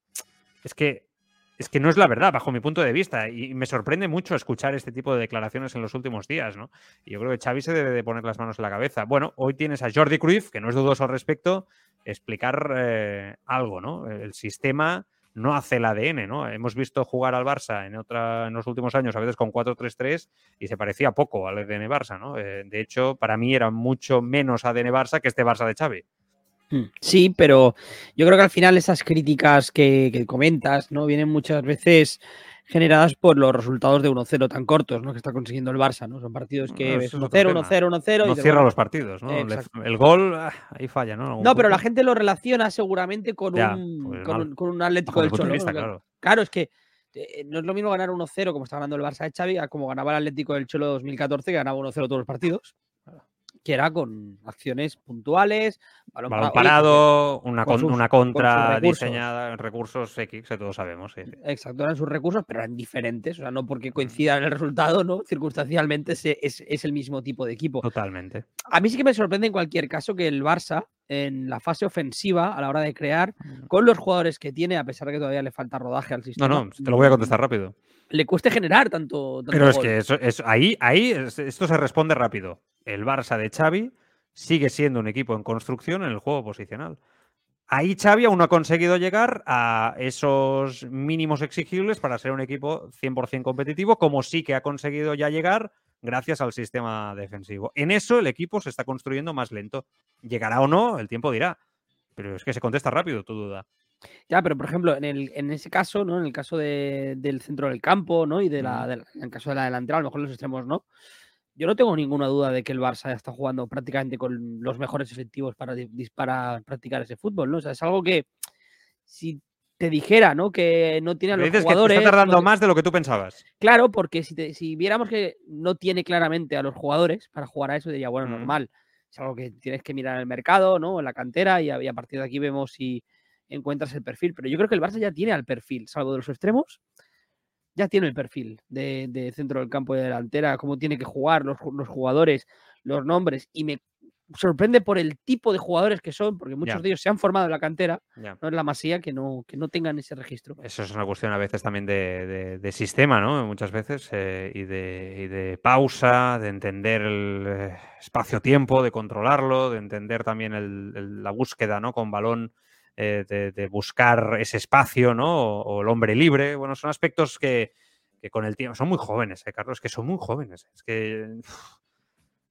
es que es que no es la verdad, bajo mi punto de vista. Y me sorprende mucho escuchar este tipo de declaraciones en los últimos días, ¿no? Y yo creo que Xavi se debe de poner las manos en la cabeza. Bueno, hoy tienes a Jordi Cruyff, que no es dudoso al respecto, explicar eh, algo, ¿no? El sistema no hace el ADN, ¿no? Hemos visto jugar al Barça en, otra, en los últimos años, a veces con 4-3-3, y se parecía poco al ADN Barça, ¿no? Eh, de hecho, para mí era mucho menos ADN Barça que este Barça de Xavi. Sí, pero yo creo que al final esas críticas que, que comentas, ¿no? Vienen muchas veces generadas por los resultados de 1-0 tan cortos, ¿no? Que está consiguiendo el Barça, ¿no? Son partidos que ves 1-0, 1-0, 1-0. No cierra los partidos, ¿no? Exacto. El gol, ah, ahí falla, ¿no? No, punto. pero la gente lo relaciona seguramente con, ya, un, pues con, un, con, un Atlético del Cholo. Claro. claro, es que eh, no es lo mismo ganar 1-0 como está ganando el Barça de Xavi a como ganaba el Atlético del Cholo 2014 que ganaba 1-0 todos los partidos que era con acciones puntuales, balón, balón parado, una, con sus, una contra con diseñada, recursos X, que todos sabemos. Sí, sí. Exacto, eran sus recursos, pero eran diferentes, o sea, no porque coincidan el resultado, ¿no? Circunstancialmente es, es, es, el mismo tipo de equipo. Totalmente. A mí sí que me sorprende en cualquier caso que el Barça, en la fase ofensiva, a la hora de crear, con los jugadores que tiene, a pesar de que todavía le falta rodaje al sistema. No, no, te lo voy a contestar rápido. Le cueste generar tanto. tanto pero es gol. que eso, eso, ahí, ahí esto se responde rápido el Barça de Xavi sigue siendo un equipo en construcción en el juego posicional. Ahí Xavi aún no ha conseguido llegar a esos mínimos exigibles para ser un equipo 100% competitivo, como sí que ha conseguido ya llegar gracias al sistema defensivo. En eso el equipo se está construyendo más lento. Llegará o no, el tiempo dirá. Pero es que se contesta rápido, tu duda. Ya, pero por ejemplo, en, el, en ese caso, ¿no? En el caso de, del centro del campo, ¿no? Y de la, de, en el caso de la delantera, a lo mejor los extremos no yo no tengo ninguna duda de que el Barça está jugando prácticamente con los mejores efectivos para, para practicar ese fútbol, ¿no? O sea, es algo que si te dijera, ¿no? Que no tiene a los dices jugadores. Que está tardando no más de lo que tú pensabas. Claro, porque si, te, si, viéramos que no tiene claramente a los jugadores para jugar a eso, diría, bueno, mm. normal. Es algo que tienes que mirar en el mercado, ¿no? En la cantera, y a, y a partir de aquí vemos si encuentras el perfil. Pero yo creo que el Barça ya tiene al perfil, salvo de los extremos ya tiene el perfil de, de, centro del campo de delantera, cómo tiene que jugar los, los, jugadores, los nombres, y me sorprende por el tipo de jugadores que son, porque muchos yeah. de ellos se han formado en la cantera, yeah. no es la masía, que no, que no tengan ese registro. Eso es una cuestión a veces también de, de, de sistema, ¿no? Muchas veces, eh, y, y, de, pausa, de entender el eh, espacio-tiempo, de controlarlo, de entender también el, el, la búsqueda, ¿no? Con balón eh, de, de, buscar ese espacio, ¿no? O, o, el hombre libre. Bueno, son aspectos que, que, con el tiempo son muy jóvenes, ¿eh, Carlos? Que son muy jóvenes. Es que.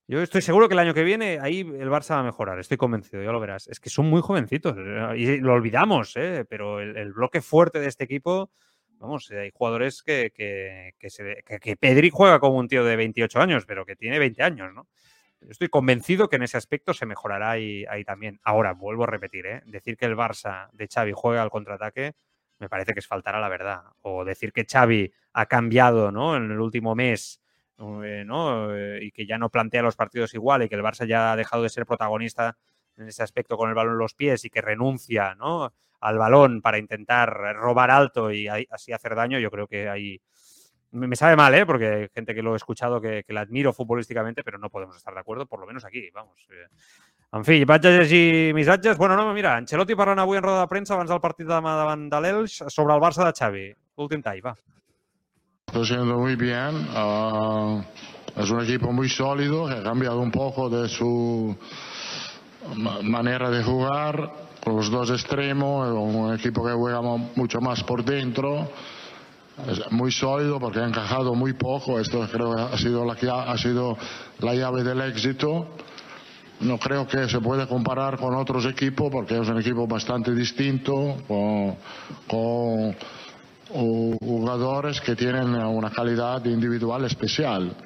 Yo estoy seguro que el año que viene ahí el Barça va a mejorar, estoy convencido, ya lo verás. Es que son muy jovencitos eh, y lo olvidamos, ¿eh? pero el, bloque fuerte de este equipo, vamos, hay jugadores que, que, se, que, Pedri juega como un tío de 28 años, pero que tiene 20 años, ¿no? Estoy convencido que en ese aspecto se mejorará ahí, ahí también. Ahora, vuelvo a repetir, ¿eh? decir que el Barça de Xavi juega al contraataque me parece que es faltar a la verdad. O decir que Xavi ha cambiado ¿no? en el último mes eh, ¿no? Eh, y que ya no plantea los partidos igual y que el Barça ya ha dejado de ser protagonista en ese aspecto con el balón en los pies y que renuncia ¿no? al balón para intentar robar alto y así hacer daño, yo creo que hay... Me sabe mal, ¿eh? porque hay gente que lo he escuchado que, que la admiro futbolísticamente, pero no podemos estar de acuerdo, por lo menos aquí, vamos. Eh. En fi, vaig llegir missatges. Bueno, no, mira, Ancelotti parlant avui en roda de premsa abans del partit de demà davant de l'Elx sobre el Barça de Xavi. Últim tall, va. Está haciendo muy bien. Uh, es un equipo muy sólido que ha cambiado un poco de su manera de jugar con los dos extremos. Un equipo que juega mucho más por dentro. Es muy sólido porque ha encajado muy poco. Esto creo que ha sido la, ha sido la llave del éxito. No creo que se puede comparar con otros equipos porque es un equipo bastante distinto, con, con jugadores que tienen una calidad individual especial.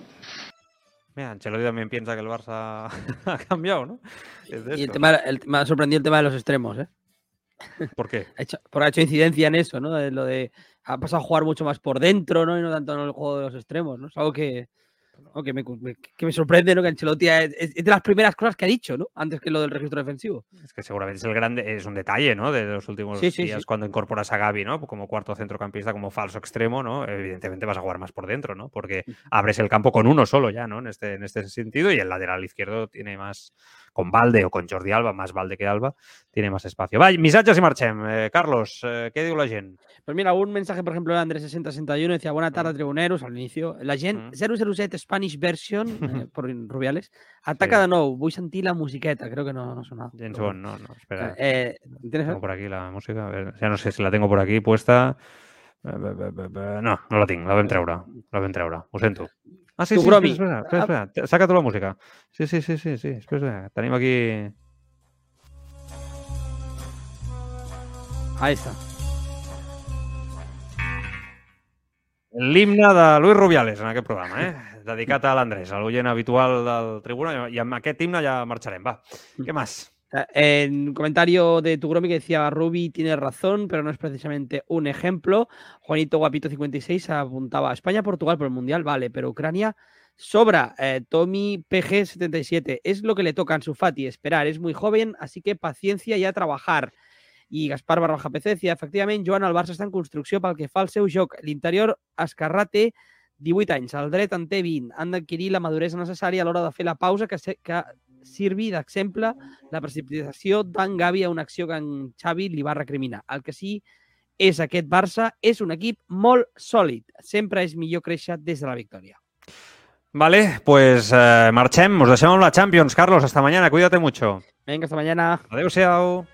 Mira, Ancelotti también piensa que el Barça ha cambiado, ¿no? y el tema, el, me ha sorprendido el tema de los extremos, ¿eh? ¿Por qué? porque ha hecho incidencia en eso, ¿no? De lo de ha pasado a jugar mucho más por dentro, ¿no? Y no tanto en el juego de los extremos, ¿no? Es algo que, que, me, que, me, sorprende, ¿no? Que Ancelotti es, de las primeras cosas que ha dicho, ¿no? Antes que lo del registro defensivo. Es que seguramente es el grande, es un detalle, ¿no? De los últimos días cuando incorporas a Gaby, ¿no? Como cuarto centrocampista, como falso extremo, ¿no? Evidentemente vas a jugar más por dentro, ¿no? Porque abres el campo con uno solo ya, ¿no? En este, en este sentido y el lateral izquierdo tiene más, con Valde o con Jordi Alba, más Valde que Alba, tiene más espacio. Va, missatges y marxem. Eh, Carlos, eh, ¿qué digo la gente? Pues mira, un mensaje, por ejemplo, de Andrés 6061 decía, buena tarde, mm. tribuneros, al inicio. La gent, mm. 007 Spanish version, eh, por Rubiales, ataca de nuevo, vull sentir la musiqueta, creo que no, no sonado. James Bond, no, no, espera. ¿tienes tengo por aquí la música, a ver, ya no sé si la tengo por aquí puesta. No, no la tengo, la vam treure, la vam treure, ho sento. Ah, sí, sí, espera, espera, espera, espera, espera. Saca tu la música. Sí, sí, sí, sí, sí. Espera, espera. Tenim aquí... Ahí està. L'himne de Luis Rubiales en aquest programa, eh? dedicat a l'Andrés, l'oient habitual del tribunal, i amb aquest himne ja marxarem. Va, què més? En un comentario de Tugromi que decía, Rubi tiene razón, pero no es precisamente un ejemplo. Juanito Guapito 56 apuntaba, España-Portugal por el Mundial, vale, pero Ucrania sobra. Eh, Tommy PG 77, es lo que le toca a su Fati, esperar, es muy joven, así que paciencia y a trabajar. Y Gaspar Barroja PC decía, efectivamente, Joan, el Barça està en construcció pel que fa al seu joc. L'interior escarrate 18 anys, el dret en té 20. Han la maduresa necessària a l'hora de fer la pausa que, que sirvi d'exemple la precipitació d'en Gavi a una acció que en Xavi li va recriminar. El que sí és aquest Barça, és un equip molt sòlid. Sempre és millor créixer des de la victòria. Vale, pues eh, marchem, nos deixem amb la Champions. Carlos, hasta mañana, cuídate mucho. Venga, hasta mañana. Adeu-siau.